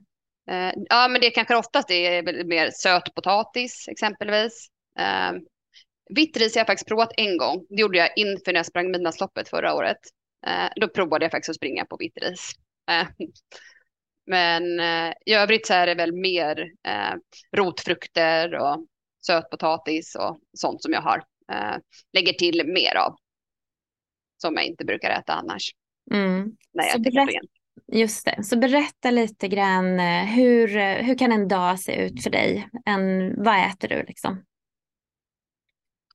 Eh, ja, men det kanske oftast är mer sötpotatis exempelvis. Eh, vitt ris har jag faktiskt provat en gång. Det gjorde jag inför när jag sprang Midnattsloppet förra året. Eh, då provade jag faktiskt att springa på vitt ris. Men eh, i övrigt så är det väl mer eh, rotfrukter och sötpotatis och sånt som jag har. Eh, lägger till mer av. Som jag inte brukar äta annars. Mm. När jag Så berätt-. Just det. Så berätta lite grann eh, hur, eh, hur kan en dag se ut för dig? En, vad äter du liksom?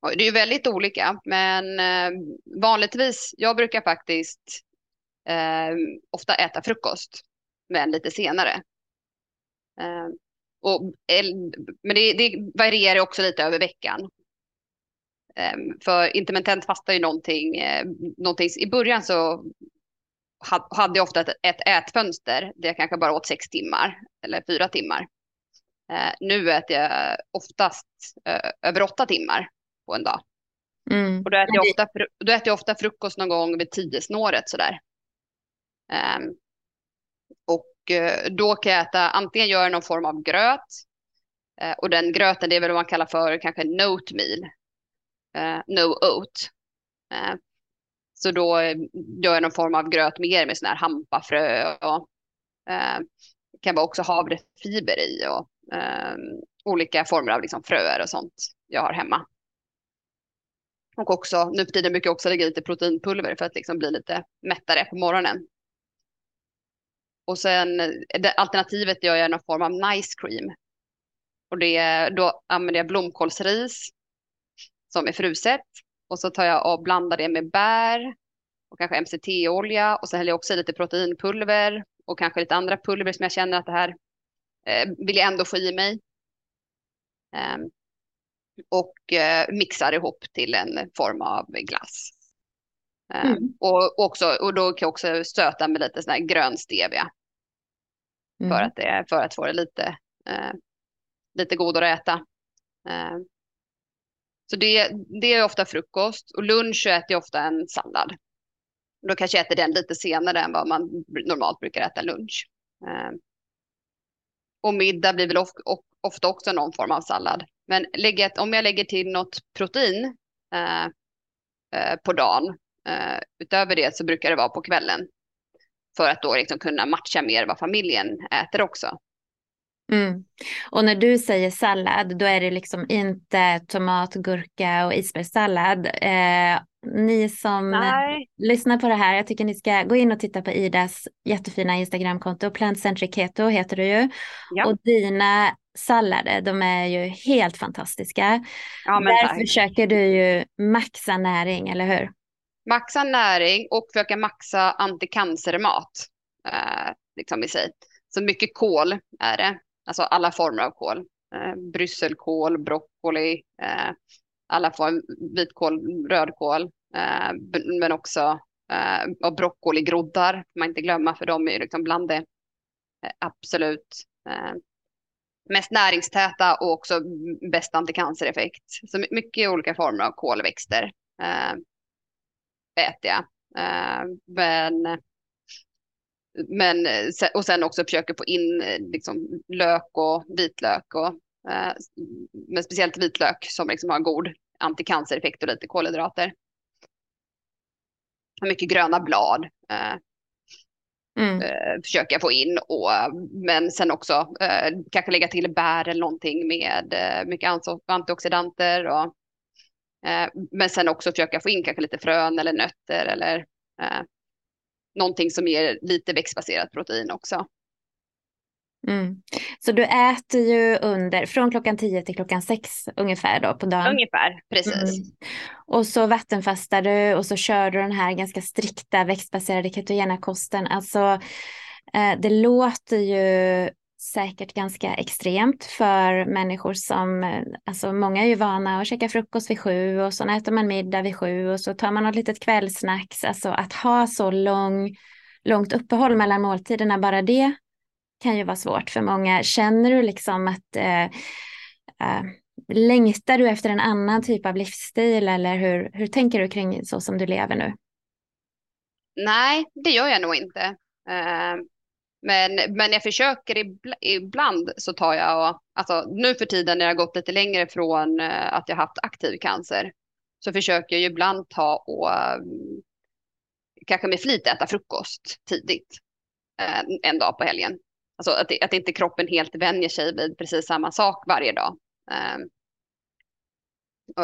Det är ju väldigt olika, men eh, vanligtvis, jag brukar faktiskt eh, ofta äta frukost, men lite senare. Eh, och, men det, det varierar också lite över veckan. Eh, för intermittent fasta är ju någonting, eh, någonting, i början så ha- hade jag ofta ett, ett ätfönster där jag kanske bara åt sex timmar eller fyra timmar. Eh, nu äter jag oftast eh, över åtta timmar på en dag. Mm. Och då äter, jag ofta, då äter jag ofta frukost någon gång vid tio snåret sådär. Ehm, eh, Eh, då kan jag äta, antingen gör jag någon form av gröt. Eh, och den gröten det är väl vad man kallar för kanske note meal. Eh, no oat. Så då gör jag någon form av gröt mer med sån här hampafrö och det kan vara också havrefiber i och ehm, olika former av liksom fröer och sånt jag har hemma. Och också, nu för tiden brukar jag också lägga i lite proteinpulver för att liksom bli lite mättare på morgonen. Och sen eh, det, alternativet gör jag någon form av nice cream. Och det, då använder jag blomkålsris som är fruset. Och så tar jag och blandar det med bär och kanske MCT-olja och så häller jag också i lite proteinpulver och kanske lite andra pulver som jag känner att det här eh, vill jag ändå få i mig. Ehm, och eh, mixar ihop till en form av glass. Ehm, Mm. och, också, och då kan jag också stöta med lite sån här grön stevia för, Mm. att, det, för att få det lite, eh, lite godare att äta. Ehm, så det, det är ofta frukost och lunch äter jag ofta en sallad. Då kanske jag äter den lite senare än vad man normalt brukar äta lunch. Ehm, och middag blir väl of, of, ofta också någon form av sallad. Men lägger, jag- om jag lägger till något protein eh, eh, på dagen, eh, utöver det så brukar det vara på kvällen. För att då liksom kunna matcha mer vad familjen äter också. Mm. Och när du säger sallad, då är det liksom inte tomat, gurka och isbergssallad. Eh, ni som Nej. lyssnar på det här, jag tycker ni ska gå in och titta på Idas jättefina Instagramkonto. Plant Centric Keto heter du ju. Ja. Och dina sallader, de är ju helt fantastiska. Ja, Där tack. försöker du ju maxa näring, eller hur? Maxa näring och försöka maxa antikancermat Eh, liksom i sig. Så mycket kol är det. Alltså alla former av kol. Eh, brysselkål, broccoli, eh, alla former, vitkål, rödkål. Eh, men också eh, och broccoligroddar, man inte glömma, för de är ju liksom bland det eh, absolut eh, mest näringstäta och också bäst anticancereffekt. Så mycket olika former av kolväxter. Eh, Äter jag. Eh, men, men, och sen också försöker få in liksom, lök och vitlök. Och, eh, men speciellt vitlök som liksom har god anticancereffekt och lite kolhydrater. Mycket gröna blad eh, Mm. eh, försöker jag få in. Och, men sen också eh, kanske lägga till bär eller någonting med mycket anti- antioxidanter. Och, men sen också försöka få in kanske lite frön eller nötter eller eh, någonting som ger lite växtbaserat protein också. Mm. Så du äter ju under, från klockan 10 till klockan 6 ungefär då på dagen? Ungefär, precis. Mm. Och så vattenfastar du och så kör du den här ganska strikta växtbaserade ketogena kosten. Alltså, eh, det låter ju säkert ganska extremt för människor som, alltså många är ju vana att käka frukost vid sju och så äter man middag vid sju och så tar man något litet kvällsnacks. Alltså att ha så lång, långt uppehåll mellan måltiderna, bara det kan ju vara svårt för många. Känner du liksom att eh, eh, längtar du efter en annan typ av livsstil eller hur, hur tänker du kring så som du lever nu? Nej, det gör jag nog inte. Eh, men, men jag försöker ibla, ibland så tar jag, och, alltså nu för tiden när jag har gått lite längre från eh, att jag haft aktiv cancer, så försöker jag ju ibland ta och mm, kanske med flit äta frukost tidigt eh, en dag på helgen. Alltså att, att inte kroppen helt vänjer sig vid precis samma sak varje dag. Ehm,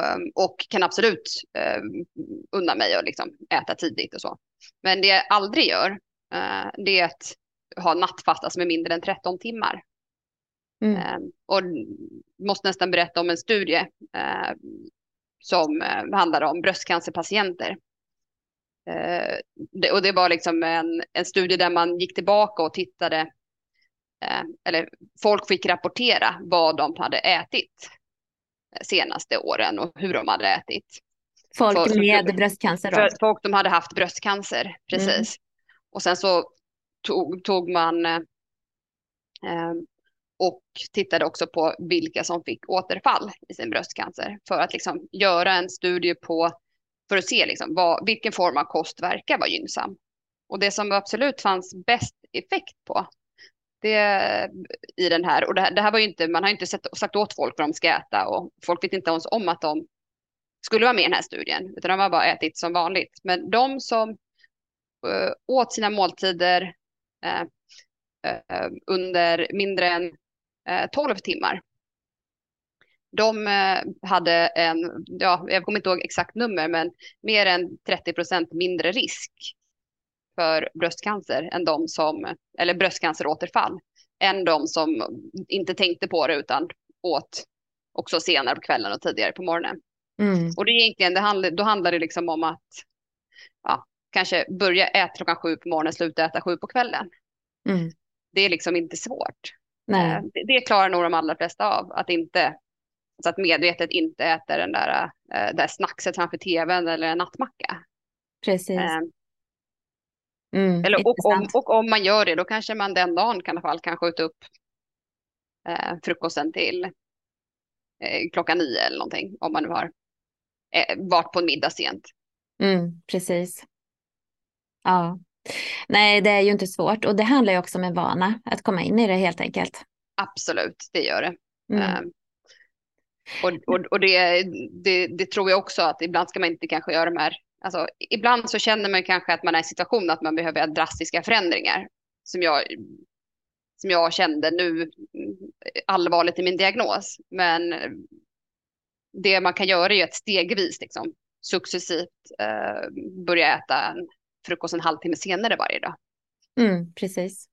ehm, och kan absolut ehm, unna mig att liksom äta tidigt och så. Men det jag aldrig gör, eh, det är att ha nattfasta som är mindre än 13 timmar. Mm. och måste nästan berätta om en studie uh, som uh, handlar om bröstcancerpatienter. Det, och det var liksom en, en studie där man gick tillbaka och tittade Eh, eller folk fick rapportera vad de hade ätit senaste åren och hur de hade ätit. Folk med bröstcancer då? folk som hade haft bröstcancer, precis. Mm. Och sen så tog, tog man eh, eh, och tittade också på vilka som fick återfall i sin bröstcancer för att liksom göra en studie på för att se liksom vad, vilken form av kost verkar vara gynnsam. Och det som absolut fanns bäst effekt på det, i den här. Och det här, det här var ju inte, man har inte sett, sagt åt folk vad de ska äta och folk vet inte ens om att de skulle vara med i den här studien, utan de har bara ätit som vanligt. Men de som eh, åt sina måltider under mindre än 12 timmar, de hade en, ja, jag kommer inte ihåg exakt nummer, men mer än 30 procent mindre risk för bröstcancer än de som, eller bröstcanceråterfall, än de som inte tänkte på det utan åt också senare på kvällen och tidigare på morgonen. Mm. Och det är egentligen, det handlar, då handlar det liksom om att kanske börja äta klockan sju på morgonen, sluta äta sju på kvällen. Mm. Det är liksom inte svårt. Nej. Eh, det, det klarar nog de allra flesta av, att inte så att medvetet inte äta den där, äh, där snackset framför tvn eller en nattmacka. Precis. Äh, Mm, Eller, och, om, och om man gör det, då kanske man den dagen kan, i alla fall kan skjuta upp eh, frukosten till eh, klockan nio eller någonting. Om man nu har eh, varit på en middag sent. Mm, precis. Ja. Nej, det är ju inte svårt. Och det handlar ju också om en vana, att komma in i det helt enkelt. Absolut, det gör det. Mm. Um, och och, och det, det, det, tror jag också att ibland ska man inte kanske göra de här Alltså, ibland så känner man kanske att man är i en situation att man behöver drastiska förändringar. Som jag, som jag kände nu allvarligt i min diagnos. Men det man kan göra är att stegvis liksom, successivt eh, börja äta en frukost en halvtimme senare varje dag. Mm, precis.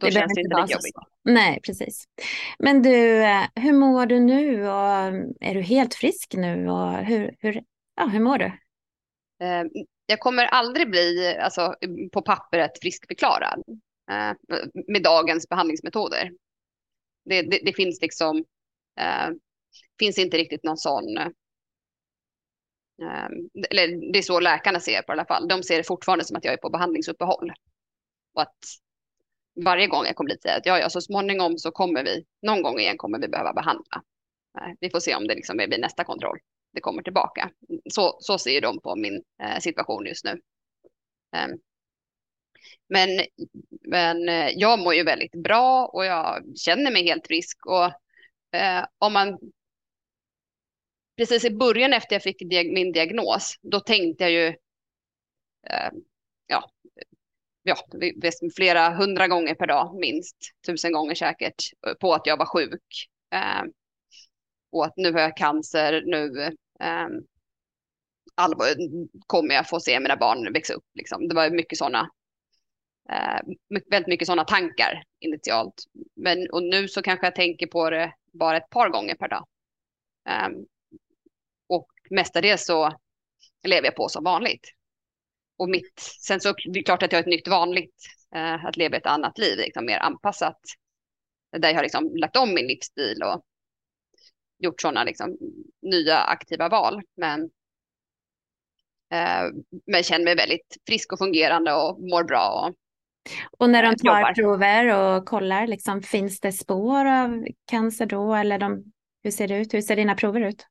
Då det känns det inte lika jobbigt. Nej, precis. Men du, eh, hur mår du nu? Och är du helt frisk nu? Och hur, hur, ja, hur mår du? Eh, jag kommer aldrig bli alltså, på pappret friskförklarad eh, med dagens behandlingsmetoder. Det, det, det finns liksom, eh, finns inte riktigt någon sån, Ehm, eller det är så läkarna ser på i alla fall. De ser det fortfarande som att jag är på behandlingsuppehåll. Och att varje gång jag kommer dit säger att ja, ja, så småningom så kommer vi, någon gång igen kommer vi behöva behandla. Eh, vi får se om det liksom blir nästa kontroll det kommer tillbaka. Så, så ser de på min eh, situation just nu. Ehm, men, men eh, jag mår ju väldigt bra och jag känner mig helt frisk. Och om man... Precis i början efter jag fick diag min diagnos, då tänkte jag ju... Eh, ja, ja, flera hundra gånger per dag, minst tusen gånger säkert, på att jag var sjuk. Eh, och att nu har jag cancer, nu eh, allvar, kommer jag få se mina barn växa upp? Liksom. Det var mycket sådana, uh, eh, väldigt mycket sådana tankar initialt. Men, och nu så kanske jag tänker på det bara ett par gånger per dag. Um, mestadels så lever jag på som vanligt. Och mitt, sen så det är klart att jag har ett nytt vanligt, uh, att leva ett annat liv, liksom, mer anpassat. Där jag har liksom lagt om min livsstil och gjort sådana liksom, nya aktiva val. Men, eh, men känner mig väldigt frisk och fungerande och mår bra. Och, och när de eh, tar jobbar. prover och kollar, liksom, finns det spår av cancer då? Eller de, hur ser det ut? Hur ser dina prover ut?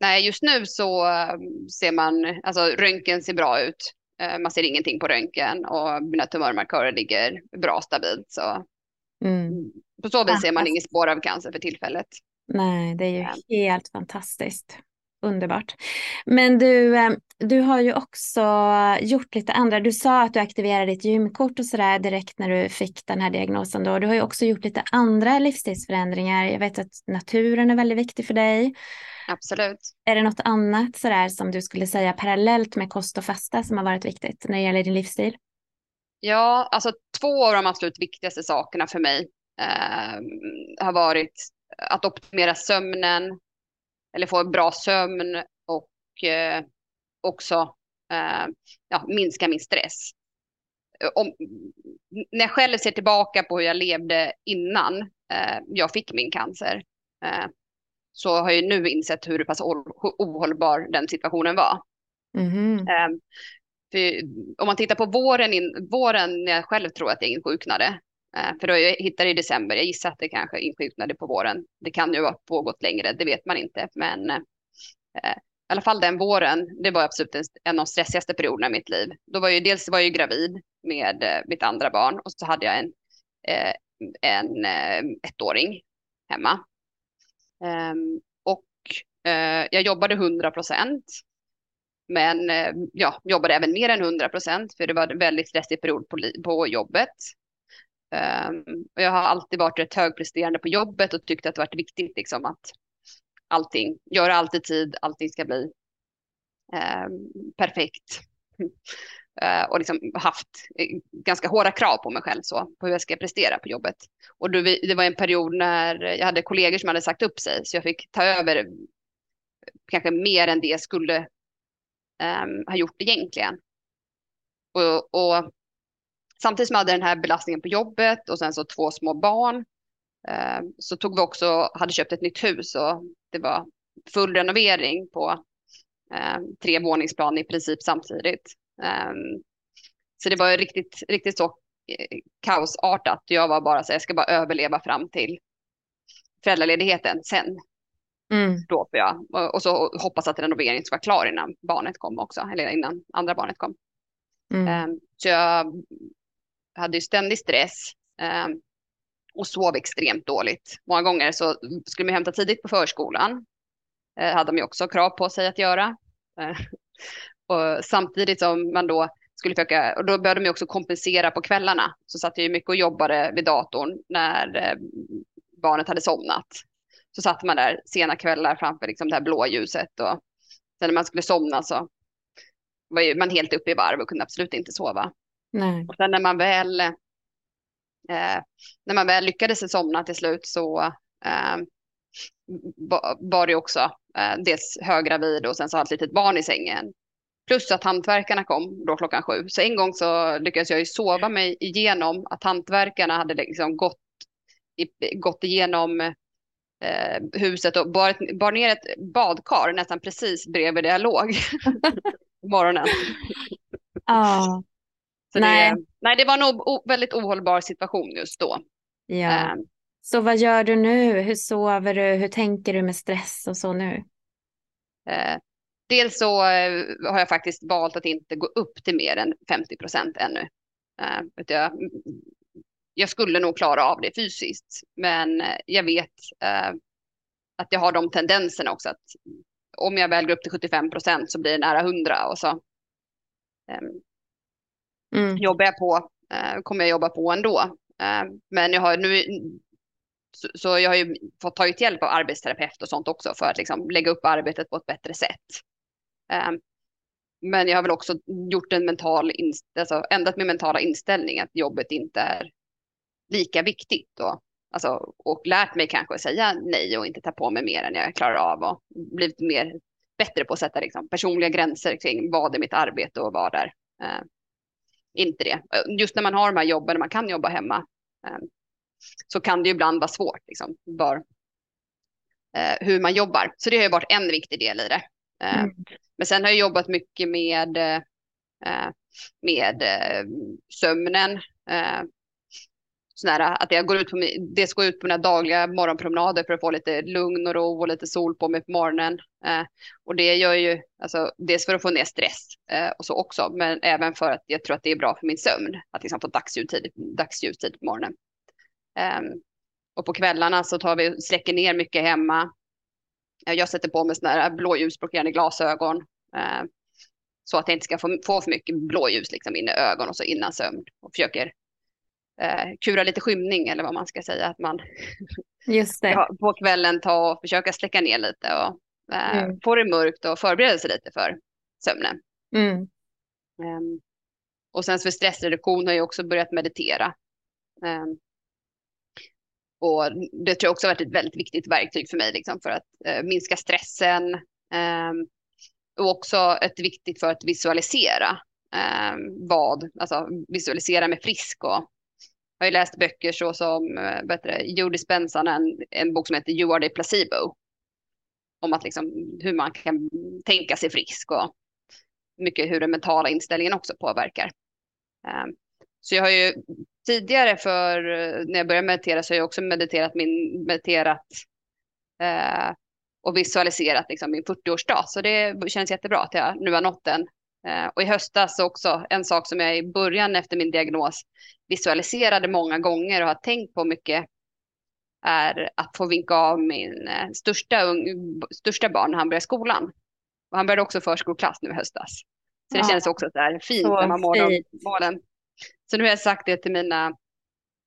Nej, just nu så eh, ser man, alltså röntgen ser bra ut. Eh, man ser ingenting på röntgen och mina tumörmarkörer ligger bra stabilt. Så mm. På så vis ser man inget spår av cancer för tillfället. Nej, det är ju helt fantastiskt. underbart. Men du, eh, du har ju också gjort lite andra, du sa att du aktiverade ditt gymkort och sådär direkt när du fick den här diagnosen då. Du har ju också gjort lite andra livsstilsförändringar. Jag vet att naturen är väldigt viktig för dig. Absolut. Är det något annat sådär som du skulle säga parallellt med kost och fasta som har varit viktigt när det gäller din livsstil? Ja, alltså två av de absolut viktigaste sakerna för mig eh, har varit att optimera sömnen eller få bra sömn och eh, också eh, ja, minska min stress. Om, när jag själv ser tillbaka på hur jag levde innan eh, jag fick min cancer eh, så har jag nu insett hur pass ohållbar den situationen var. Mm. För om man tittar på våren, in, våren när jag själv tror att jag insjuknade, Eh, för då jag hittade i december, jag gissar att det kanske insjuknade på våren. Det kan ju ha pågått längre, det vet man inte. Men eh, i alla fall den våren, det var absolut en av de stressigaste perioderna i mitt liv. Då var jag dels var jag gravid med eh, mitt andra barn och så hade jag en, en ettåring hemma. Um, och eh, jag jobbade 100 procent. Men eh, ja, jobbade även mer än 100 procent för det var en väldigt stressig period på, på jobbet. Um, och jag har alltid varit rätt högpresterande på jobbet och tyckt att det varit viktigt liksom att allting, göra allt i tid, allting ska bli um, perfekt. Eh, och liksom haft eh, ganska hårda krav på mig själv så, på hur jag ska prestera på jobbet. Och då, det var en period när jag hade kollegor som hade sagt upp sig, så jag fick ta över eh, kanske mer än det jag skulle um, ha gjort egentligen. Och, och samtidigt som jag hade den här belastningen på jobbet och sen så två små barn så tog vi också, hade köpt ett nytt hus och det var full renovering på eh, tre våningsplan i princip samtidigt. Eh, så det var riktigt, riktigt så eh, kaosartat. Jag var bara så jag ska bara överleva fram till föräldraledigheten sen. Mm. Då får jag, och, så hoppas att renoveringen ska vara klar innan barnet kom också, eller innan andra barnet kom. Mm. Um, så jag hade ju ständig stress eh, och sov extremt dåligt. Många gånger så skulle man hämta tidigt på förskolan. Eh, hade de ju också krav på sig att göra. Och samtidigt som man då skulle försöka, och då behövde de också kompensera på kvällarna. Så satt jag ju mycket och jobbade vid datorn när eh, barnet hade somnat. Så satt man där sena kvällar framför liksom det här blåljuset och sen när man skulle somna så var ju man helt uppe i varv och kunde absolut inte sova. Nej. Och sen när man väl, eh, när man väl lyckades somna till slut så eh, var det också eh, dels höggravid och sen så hade ett litet barn i sängen. Plus att hantverkarna kom då klockan sju. Så en gång så lyckades jag ju sova mig igenom att hantverkarna hade liksom gått, gått igenom eh, huset och bar, bar ner ett badkar nästan precis bredvid där jag låg på morgonen. Ja. Så nej. Det, nej, det var nog väldigt ohållbar situation just då. Ja. Um, så vad gör du nu? Hur sover du? Hur tänker du med stress och så nu? Uh, dels så uh, har jag faktiskt valt att inte gå upp till mer än 50 procent ännu. Uh, jag, jag, skulle nog klara av det fysiskt, men jag vet att jag har de tendenserna också. Att om jag väl går upp till 75 procent så blir det nära 100 och så um, mm. jobbar jag på, eh, kommer jag jobba på ändå. Eh, men jag har nu, så, så, jag har ju fått ta hjälp av arbetsterapeut och sånt också för att liksom lägga upp arbetet på ett bättre sätt. Eh, men jag har väl också gjort en mental, alltså ändrat min mentala inställning att jobbet inte är lika viktigt. Och, alltså, och lärt mig kanske att säga nej och inte ta på mig mer än jag klarar av och blivit mer bättre på att sätta liksom, personliga gränser kring vad är mitt arbete och vad är eh, inte det. Just när man har de här jobben, man kan jobba hemma, eh, så kan det ju ibland vara svårt, liksom, var, eh, hur man jobbar. Så det har ju varit en viktig del i det. Eh, mm. Men sen har jag jobbat mycket med, med sömnen, sådär, att jag går ut på, det ska gå ut på mina dagliga morgonpromenader för att få lite lugn och ro och lite sol på mig på morgonen. Eh, och det gör ju, alltså, dels för att få ner stress eh, och så också, men även för att jag tror att det är bra för min sömn, att liksom få dagsljus tid, dagsljus tid på morgonen. Eh, och på kvällarna så tar vi, släcker ner mycket hemma. Jag sätter på mig sådana här blåljusblockerande glasögon eh, så att jag inte ska få, få för mycket blåljus liksom in i ögonen och så innan sömn och försöker eh, kura lite skymning eller vad man ska säga. Att man Just det. på kvällen ta och försöka släcka ner lite och eh, mm. få det mörkt och förbereda sig lite för sömnen. Mm. Um, och sen för stressreduktion har jag också börjat meditera. Um, och det tror jag också har varit ett väldigt viktigt verktyg för mig liksom, för att eh, minska stressen. Eh, och också ett viktigt för att visualisera eh, vad, alltså visualisera mig frisk. Och jag har ju läst böcker så som eh, uh, bättre, Joe Dispenza, en, en bok som heter You are the placebo. Om att liksom, hur man kan tänka sig frisk och mycket hur den mentala inställningen också påverkar. Ehm, så jag har ju tidigare för när jag började meditera så har jag också mediterat min mediterat eh, och visualiserat liksom min 40-årsdag. Så det känns jättebra att jag nu har nått den. Eh, och i höstas också en sak som jag i början efter min diagnos visualiserade många gånger och har tänkt på mycket är att få vinka av min eh, största, största barn när han börjar skolan. Och han började också förskoleklass nu i höstas. Så det ja. känns också så här fint så när man mår målen. Så nu har jag sagt det till mina,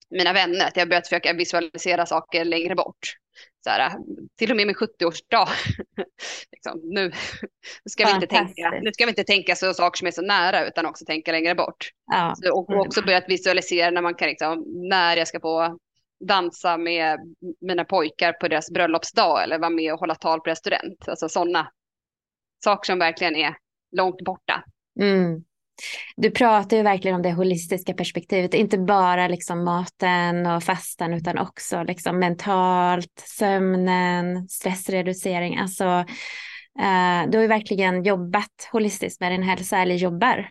mina vänner, att jag har börjat försöka visualisera saker längre bort. Så här, till och med min 70-årsdag. liksom, nu, ska vi inte tänka, nu ska vi inte tänka så saker som är så nära utan också tänka längre bort. Ja. Så, och också börjat visualisera när man kan, liksom, när jag ska få dansa med mina pojkar på deras bröllopsdag eller vara med och hålla tal på deras student. Alltså sådana saker som verkligen är långt borta. Mm. Du pratar ju verkligen om det holistiska perspektivet, inte bara liksom maten och fastan utan också liksom mentalt, sömnen, stressreducering. Alltså, eh, du har ju verkligen jobbat holistiskt med din hälsa, eller jobbar.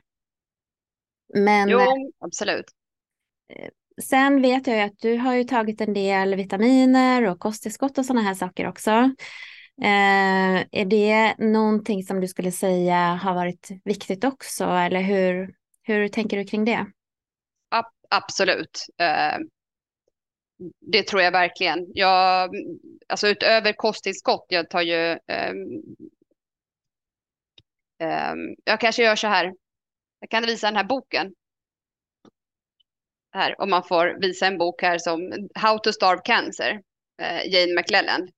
Men, jo, absolut. Eh, sen vet jag ju att du har ju tagit en del vitaminer och kosttillskott och sådana här saker också. Eh, är det någonting som du skulle säga har varit viktigt också eller hur, hur tänker du kring det? Absolut. Eh, det tror jag verkligen. Jag, alltså utöver kosttillskott, jag tar ju... Eh, jag kanske gör så här. Jag kan visa den här boken. Här, om man får visa en bok här som How to Starve Cancer, eh, Jane McLellan.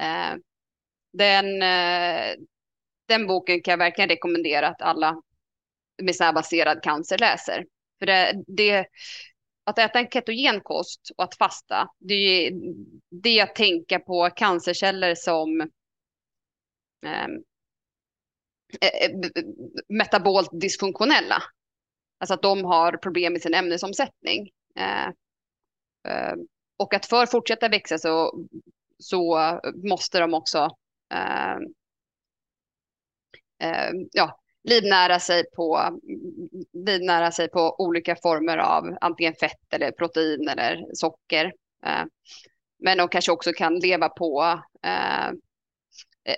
Eh, den, eh, den boken kan jag verkligen rekommendera att alla med så här baserad cancer läser. För det, det, att äta en ketogen kost och att fasta, det är det att tänka på cancerceller som ehm, eh, eh metabolt dysfunktionella. Alltså att de har problem med sin ämnesomsättning. Eh, eh, och att för att fortsätta växa så, så måste de också Ehm, ehm, ja, livnära sig på livnära sig på olika former av antingen fett eller protein eller socker. Ehm, men de kanske också kan leva på eh,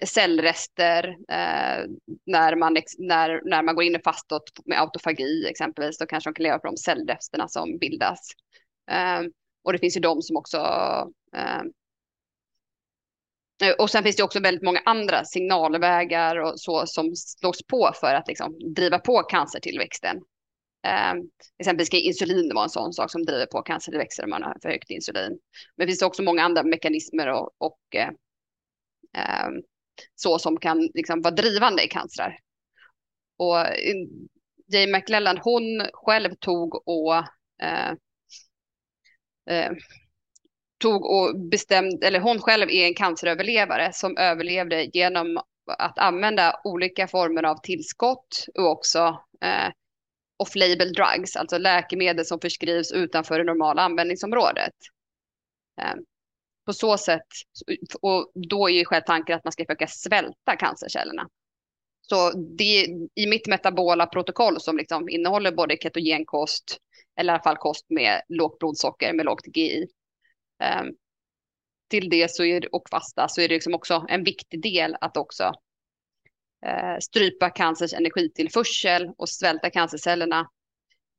cellrester eh, när, man, när, när man går in i fastot med autofagi exempelvis. Då kanske de kan leva på de cellresterna som bildas. Och det finns ju de som också Eh, och sen finns det också väldigt många andra signalvägar och så som slås på för att liksom driva på cancertillväxten. Eh, exempelvis kan insulin vara en sån sak som driver på cancertillväxten om man har för högt insulin. Men det finns också många andra mekanismer och, och eh, eh, så som kan liksom vara drivande i cancrar. Och eh, Jay McLellan, hon själv tog och eh, eh tog och bestämde, eller hon själv är en canceröverlevare som överlevde genom att använda olika former av tillskott och också eh, off-label drugs, alltså läkemedel som förskrivs utanför det normala användningsområdet. Eh, på så sätt, och då är ju själv tanken att man ska försöka svälta cancercellerna. Så det, i mitt metabola protokoll som liksom innehåller både ketogenkost, eller i alla fall kost med lågt blodsocker med lågt GI, Ehm, till det så är, och fasta så är det liksom också en viktig del att också eh, strypa cancers energitillförsel och svälta cancercellerna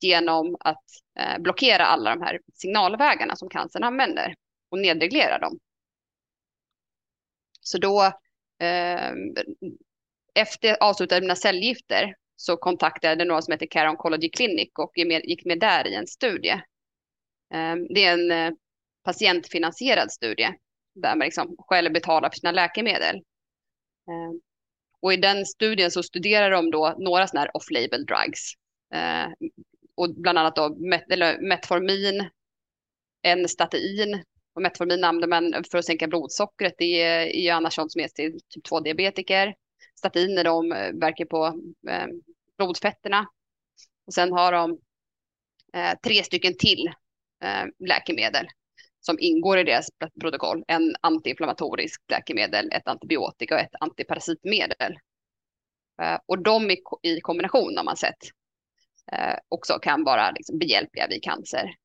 genom att eh, blockera alla de här signalvägarna som cancern använder och nedreglera dem. Så då eh, efter avslutade mina cellgifter så kontaktade jag några som heter Care Oncology Clinic och gick med där i en studie. Eh, det är en eh, patientfinansierad studie där man liksom själv betalar för sina läkemedel. Eh, och i den studien så studerar de då några sådana här off-label drugs. Eh, och bland annat då met eller Metformin, en statin. Och Metformin använder man för att sänka blodsockret. Det är, är ju annars sånt som ges till typ 2-diabetiker. Statiner de eh, verkar på eh, blodfetterna. Och sen har de eh, tre stycken till eh, läkemedel som ingår i deras protokoll. En antiinflammatoriskt läkemedel, ett antibiotika och ett antiparasitmedel. Eh, och de i kombination har man sett eh, också kan vara liksom behjälpliga vid cancer.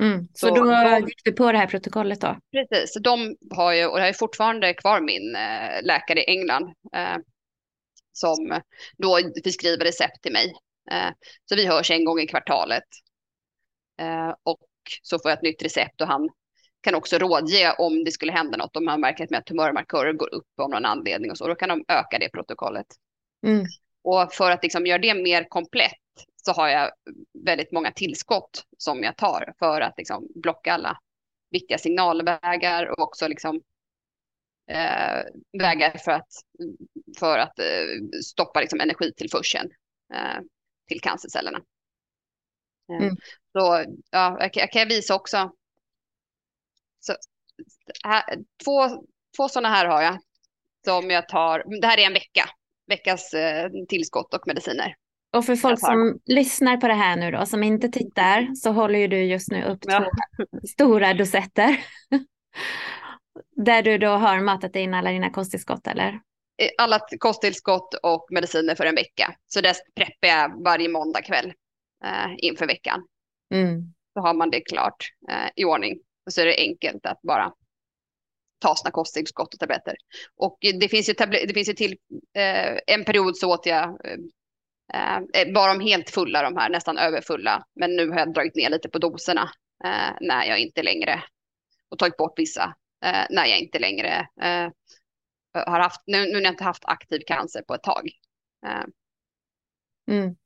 Mm. Så, så, då de, gick du på det här protokollet då? Precis, de har ju, och jag har fortfarande kvar min eh, läkare i England som då förskriver recept till mig. så vi hörs en gång i kvartalet. och så får jag ett nytt recept och han kan också rådge om det skulle hända något, om han märker att tumörmarkörer går upp av någon anledning och så, då kan de öka det protokollet. Mm. Och för att liksom göra det mer komplett så har jag väldigt många tillskott som jag tar för att liksom blocka alla viktiga signalvägar och också liksom eh, vägar för att, för att eh, stoppa liksom energitillförseln eh, till cancercellerna. Eh, mm. Så ja, jag, jag kan visa också. Så, här, två, två sådana här har jag som jag tar. Det här är en vecka, veckas eh, tillskott och mediciner. Och för folk som lyssnar på det här nu då, som inte tittar, så håller ju du just nu upp ja. två stora dosetter. Där du då har matat in alla dina kosttillskott eller? Eh, alla kosttillskott och mediciner för en vecka. Så det preppar jag varje måndag kväll eh, inför veckan. Mm. Så har man det klart eh, i ordning. Och så är det enkelt att bara ta sina kosttillskott och tabletter. Och det finns ju, det finns ju till eh, en period så åt jag eh, eh, var de helt fulla de här, nästan överfulla. Men nu har jag dragit ner lite på doserna eh, när jag inte längre och tagit bort vissa eh, när jag inte längre eh, har haft, nu, nu när jag inte haft aktiv cancer på ett tag. Mm.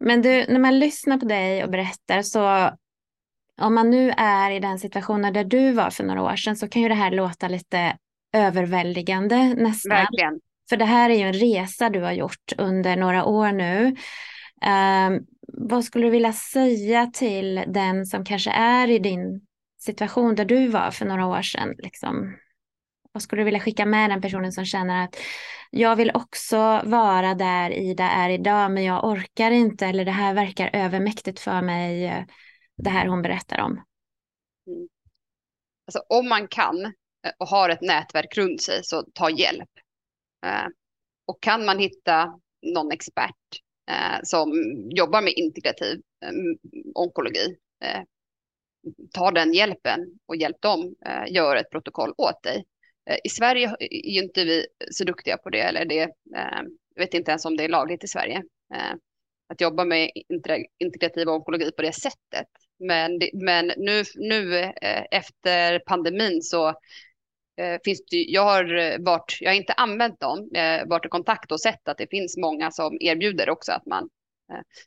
Men du, när man lyssnar på dig och berättar så om man nu är i den situationen där du var för några år sedan så kan ju det här låta lite överväldigande nästan. Verkligen. För det här är ju en resa du har gjort under några år nu. Um, vad skulle du vilja säga till den som kanske är i din situation där du var för några år sedan? Liksom? Vad skulle du vilja skicka med den personen som känner att jag vill också vara där Ida är idag men jag orkar inte eller det här verkar övermäktigt för mig, eh, det här hon berättar om? Mm. Alltså, om man kan eh, och har ett nätverk runt sig så ta hjälp. Eh, och kan man hitta någon expert eh, som jobbar med integrativ eh, onkologi, ta den hjälpen och hjälp dem göra ett protokoll åt dig. Eh, I Sverige är ju inte vi så duktiga på det, eller det, eh, jag vet inte ens om det är lagligt i Sverige, eh, att jobba med integrativ onkologi på det sättet. Men, men nu, nu eh, efter pandemin så eh, finns det, jag har varit, jag har inte använt dem, varit i kontakt och sett att det finns många som erbjuder också att man,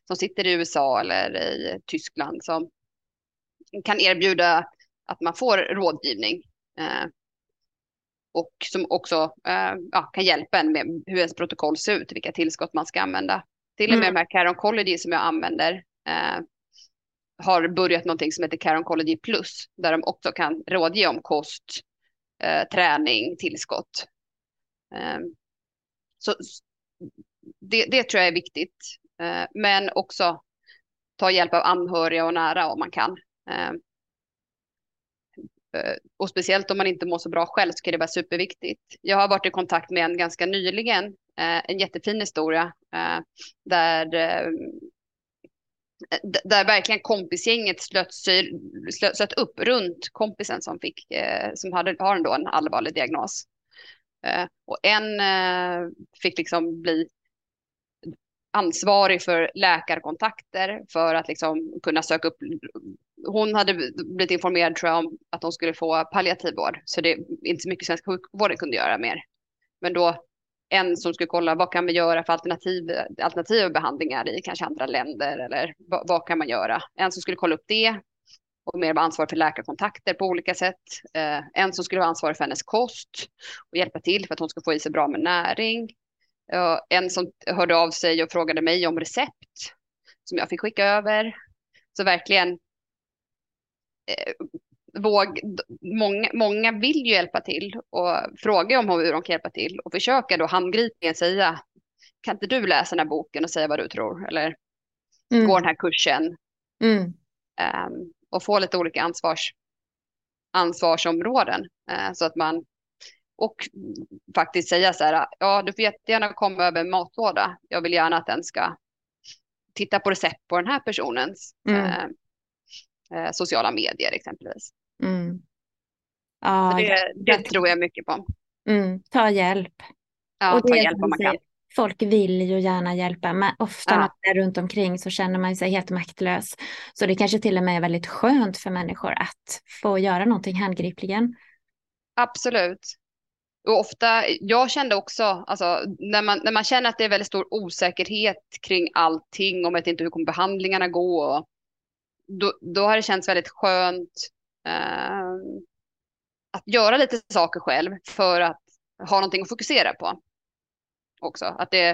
som sitter i USA eller i Tyskland som kan erbjuda att man får rådgivning och som också äh, ja, kan hjälpa en med hur ens protokoll ser ut, vilka tillskott man ska använda. Till och med mm. de här Care Oncology som jag använder äh, har börjat någonting som heter Care Oncology Plus, där de också kan rådge om kost, äh, träning, tillskott. så det, det, tror jag är viktigt, men också ta hjälp av anhöriga och nära om man kan. Eh, och speciellt om man inte mår så bra själv så kan det vara superviktigt. Jag har varit i kontakt med en ganska nyligen, eh, en jättefin historia eh, där där verkligen kompisgänget slöt, slöt, slöt upp runt kompisen som, fick, som hade, har ändå en allvarlig diagnos. Och en fick liksom bli ansvarig för läkarkontakter för att liksom kunna söka upp hon hade blivit informerad tror jag om att de skulle få palliativ vård. Så det är inte så mycket svensk sjukvård kunde göra mer. Men då en som skulle kolla vad kan vi göra för alternativ, alternativa behandlingar i kanske andra länder eller vad, vad kan man göra? En som skulle kolla upp det och mer vara ansvarig för läkarkontakter på olika sätt. Eh, en som skulle vara ansvarig för hennes kost och hjälpa till för att hon ska få i sig bra med näring. Eh, en som hörde av sig och frågade mig om recept som jag fick skicka över. Så verkligen våg, många, många vill ju hjälpa till och fråga om hur de kan hjälpa till och försöka då handgripligen säga kan inte du läsa den här boken och säga vad du tror eller mm. gå den här kursen. Mm. Um, och få lite olika ansvars, ansvarsområden uh, så att man och faktiskt säga så här, ja du får jättegärna komma över en matlåda. Jag vill gärna att den ska titta på recept på den här personens mm. eh, eh sociala medier exempelvis. Mm. Ja, det, det tror jag mycket på. Mm. Ta hjälp. Ja, och ta hjälp om man kan. Folk vill ju gärna hjälpa, men ofta ja. när man är runt omkring så känner man sig helt maktlös. Så det kanske till och med är väldigt skönt för människor att få göra någonting handgripligen. Absolut. Och ofta, jag kände också, alltså, när, man, när man känner att det är väldigt stor osäkerhet kring allting, om att inte hur kommer behandlingarna gå, då, då har det känts väldigt skönt eh, att göra lite saker själv för att ha någonting att fokusera på. Också att det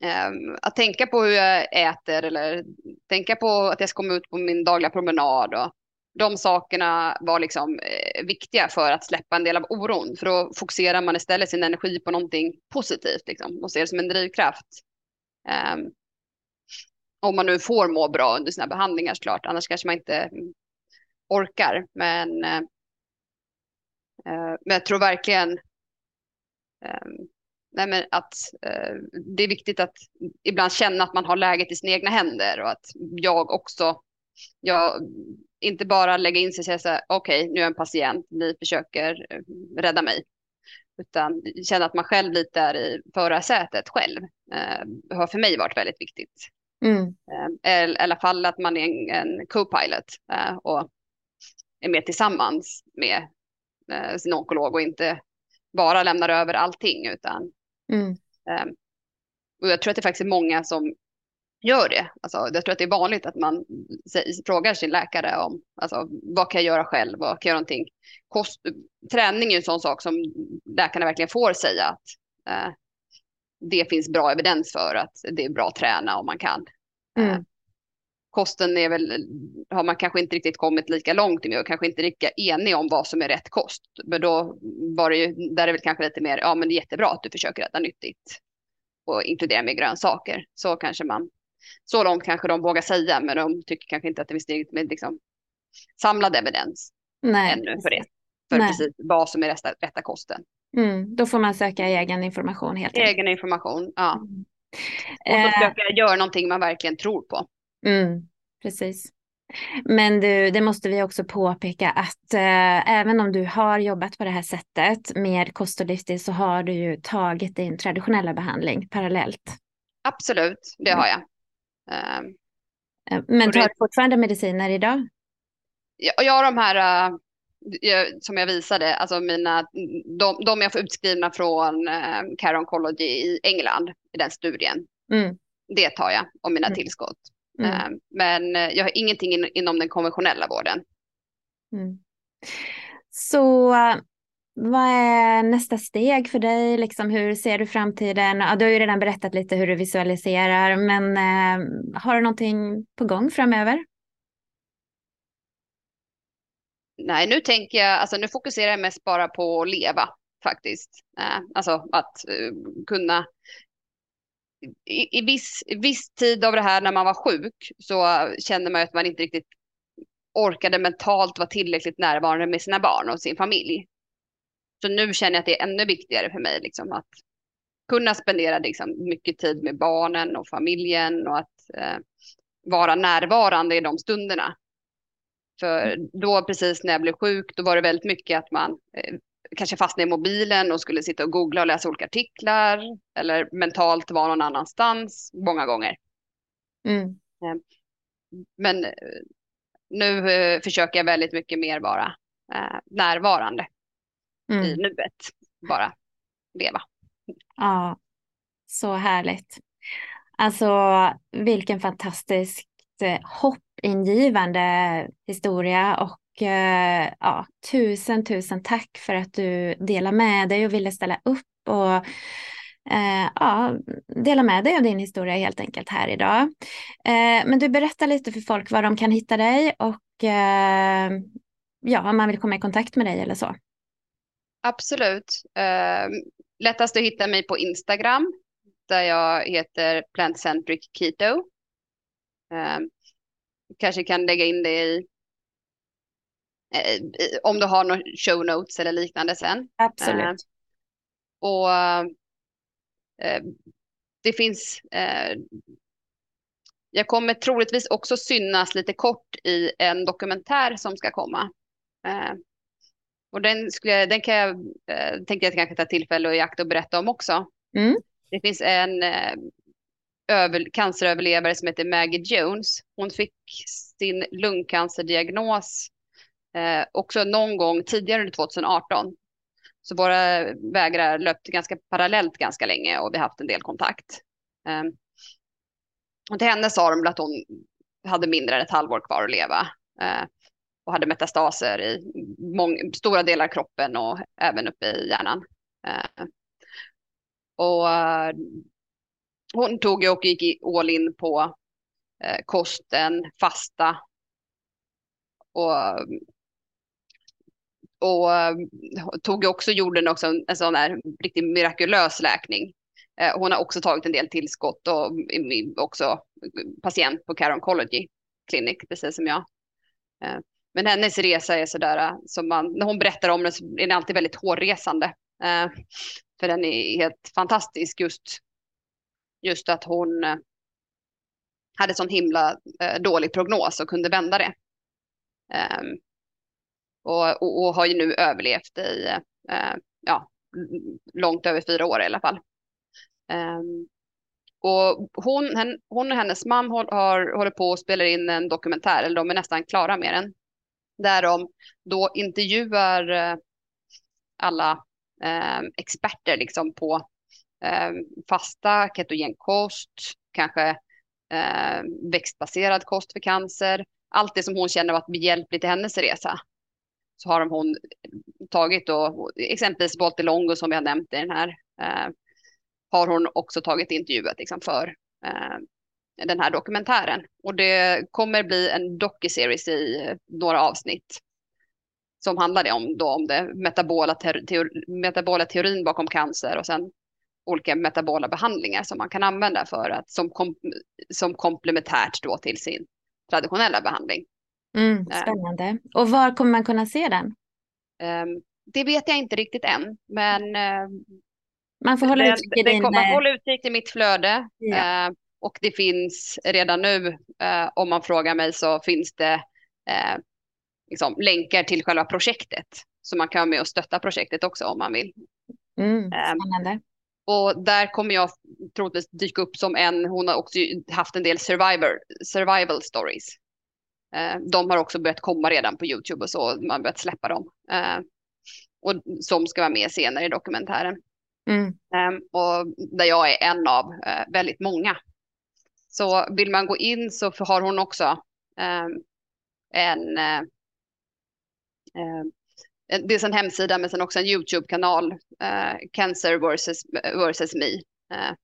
eh, att tänka på hur jag äter eller tänka på att jag ska komma ut på min dagliga promenad och de sakerna var liksom eh, viktiga för att släppa en del av oron. För då fokuserar man istället sin energi på någonting positivt liksom, och ser det som en drivkraft. Um, om man nu får må bra under sina behandlingar såklart, annars kanske man inte orkar. Men, eh, eh men jag tror verkligen eh, nej men att eh, det är viktigt att ibland känna att man har läget i sina egna händer och att jag också jag inte bara lägga in sig och säga så här, okej, okay, nu är jag en patient, ni försöker eh, rädda mig. Utan känna att man själv lite är i förarsätet själv. Eh, har för mig varit väldigt viktigt. Mm. Eh, I alla fall att man är en, en co-pilot eh, och är med tillsammans med eh, sin onkolog och inte bara lämnar över allting utan mm. Eh, och jag tror att det faktiskt är många som gör det. Alltså, jag tror att det är vanligt att man frågar sin läkare om alltså, vad kan jag göra själv, vad kan jag göra någonting. Kost, träning är en sån sak som läkarna verkligen får säga att eh, det finns bra evidens för att det är bra att träna om man kan. Mm. Eh, kosten är väl, har man kanske inte riktigt kommit lika långt med och kanske inte lika enig om vad som är rätt kost. Men då var det ju, där är det väl kanske lite mer, ja men det är jättebra att du försöker äta nyttigt och inkludera med grönsaker. Så kanske man så långt kanske de vågar säga, men de tycker kanske inte att det finns tillräckligt med liksom, samlad evidens Nej. ännu för det. För Nej. precis vad som är rätta, rätta kosten. Mm, då får man söka egen information helt enkelt. Egen information, ja. Mm. Och så försöka eh. göra någonting man verkligen tror på. Mm, precis. Men du, det måste vi också påpeka att eh, även om du har jobbat på det här sättet med kost och livsstil så har du ju tagit din traditionella behandling parallellt. Absolut, det har jag. Ehm, eh, men tar du fortfarande mediciner idag? Ja, jag har de här som jag visade, alltså mina, de, de jag får utskrivna från uh, Care Oncology i England i den studien. Mm. Det tar jag och mina mm. tillskott. Mm. Uh, men jag har ingenting in, inom den konventionella vården. Mm. Så vad är nästa steg för dig? Liksom, hur ser du framtiden? Ja, du har ju redan berättat lite hur du visualiserar, men eh, har du någonting på gång framöver? Nej, nu tänker jag, alltså nu fokuserar jag mest bara på att leva faktiskt. Eh, alltså att eh, kunna i, i viss, viss tid av det här när man var sjuk så kände man att man inte riktigt orkade mentalt vara tillräckligt närvarande med sina barn och sin familj. Så nu känner jag att det är ännu viktigare för mig liksom, att kunna spendera liksom, mycket tid med barnen och familjen och att eh, vara närvarande i de stunderna. För då precis när jag blev sjuk, då var det väldigt mycket att man eh, kanske fastnade i mobilen och skulle sitta och googla och läsa olika artiklar eller mentalt vara någon annanstans många gånger. Mm. Eh, men eh, nu eh, försöker jag väldigt mycket mer vara eh, närvarande mm. i nuet bara. leva. Ja, så härligt. Alltså vilken fantastiskt eh, hoppingivande historia och eh, ja, tusen, tusen tack för att du delar med dig och ville ställa upp och eh, ja, dela med dig av din historia helt enkelt här idag. Eh, men du berättar lite för folk var de kan hitta dig och eh, ja, om man vill komma i kontakt med dig eller så. Absolut. Eh, lättast att hitta mig på Instagram där jag heter Plantcentric Keto. Eh, Kanske kan lägga in det i eh, om du har några show notes eller liknande sen. Absolut. Eh, och eh, det finns jag kommer troligtvis också synas lite kort i en dokumentär som ska komma. Eh, och den, skulle, den kan jag, eh, tänkte jag kanske ta tillfälle och i akt och berätta om också. Mm. Det finns en eh, över, canceröverlevare som heter Maggie Jones. Hon fick sin lungcancerdiagnos eh, också någon gång tidigare under 2018. Så våra vägar löpte ganska parallellt ganska länge och vi har haft en del kontakt. Eh, och till henne sa de att hon hade mindre än ett halvår kvar att leva. Eh, och hade metastaser i stora delar av kroppen och även uppe i hjärnan. Eh, och hon tog och gick all in på eh, kosten, fasta och, och eh, tog också jorden också en, en sån här riktigt mirakulös läkning. Eh, hon har också tagit en del tillskott och mm, också patient på Care Oncology Clinic, precis som jag. Eh, men hennes resa är sådär som man, när hon berättar om den så är den alltid väldigt hårresande. För den är helt fantastisk just, just att hon eh, hade sån himla eh, dålig prognos och kunde vända det. Ehm, och, och, och, har ju nu överlevt i eh, ja, långt över fyra år i alla fall. Ehm, och hon, hen, hon och hennes man har, har, håller på och spelar in en dokumentär, eller de är nästan klara med den. Där de då intervjuar eh, alla eh, experter liksom på eh, fasta, ketogen kost, kanske eh, växtbaserad kost för cancer. Allt det som hon känner varit behjälpligt i hennes resa. Så har hon tagit då, exempelvis Volte Longo som vi har nämnt i den här, eh, har hon också tagit intervjuet liksom för eh, den här dokumentären. Och det kommer bli en docuseries i några avsnitt som handlade om, då, om det metabola, teori, metabola teorin bakom cancer och sen olika metabola behandlingar som man kan använda för att som, kom, som komplementärt då till sin traditionella behandling. Mm, eh. spännande. Och var kommer man kunna se den? Um, det vet jag inte riktigt än, men uh, man får hålla utkik i din... Man får hålla utkik i mitt flöde. Ja. Uh, och det finns redan nu, om man frågar mig, så finns det liksom, länkar till själva projektet. Så man kan vara med och stötta projektet också om man vill. Mm, ehm, spännande. Och där kommer jag troligtvis dyka upp som en, hon har också haft en del survivor, survival stories. Uh, de har också börjat komma redan på YouTube och så, man har börjat släppa dem. Uh, och som ska vara med senare i dokumentären. Mm. Um, och där jag är en av uh, väldigt många. Så vill man gå in så har hon också um, en Eh, dels en hemsida men sen också en YouTube-kanal, eh, Cancer versus, versus Me, eh,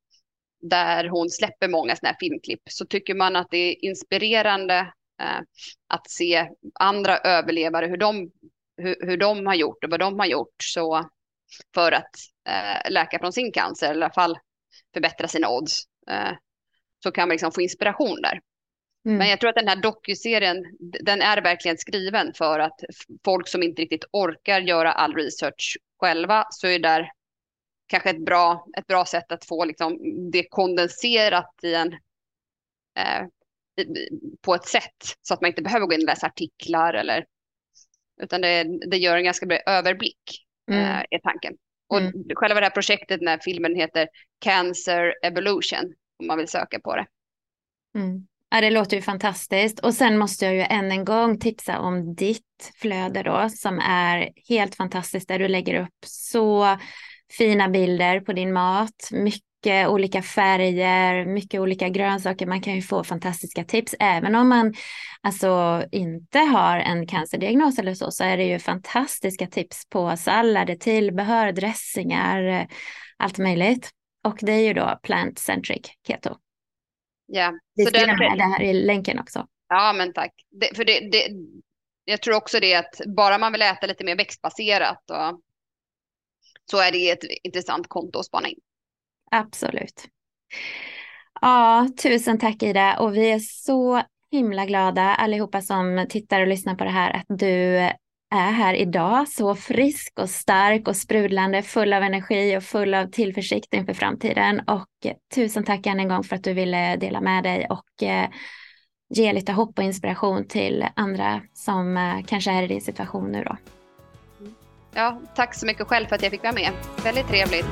där hon släpper många sådana här filmklipp. Så tycker man att det är inspirerande eh, att se andra överlevare, hur de, hur, hur de har gjort och vad de har gjort så för att eh, läka från sin cancer, eller i alla fall förbättra sina odds, eh, så kan man liksom få inspiration där. Mm. Men jag tror att den här dokuserien, den är verkligen skriven för att folk som inte riktigt orkar göra all research själva så är det där kanske ett bra, ett bra sätt att få liksom det kondenserat i en eh, på ett sätt så att man inte behöver gå in och läsa artiklar eller utan det, det gör en ganska bra överblick mm. eh, är tanken. Och mm. själva det här projektet, när filmen heter Cancer Evolution, om man vill söka på det. Mm. Ja, det låter ju fantastiskt. Och sen måste jag ju än en gång tipsa om ditt flöde då, som är helt fantastiskt, där du lägger upp så fina bilder på din mat, mycket olika färger, mycket olika grönsaker. Man kan ju få fantastiska tips. Även om man alltså inte har en cancerdiagnos eller så, så är det ju fantastiska tips på sallader, tillbehör, dressingar, allt möjligt. Och det är ju då plant-centric keto. Ja. Vi skriver med det här i länken också. Ja, men tack. Det, för det, det, jag tror också det att bara man vill äta lite mer växtbaserat och så är det ett intressant konto att spana in. Absolut. Ja, tusen tack Ida och vi är så himla glada allihopa som tittar och lyssnar på det här att du är här idag så frisk och stark och sprudlande, full av energi och full av tillförsikt inför framtiden. Och eh, tusen tack än en gång för att du ville dela med dig och eh, ge lite hopp och inspiration till andra som eh, kanske är i din situation nu då. Mm. Ja, tack så mycket själv för att jag fick vara med. Väldigt trevligt.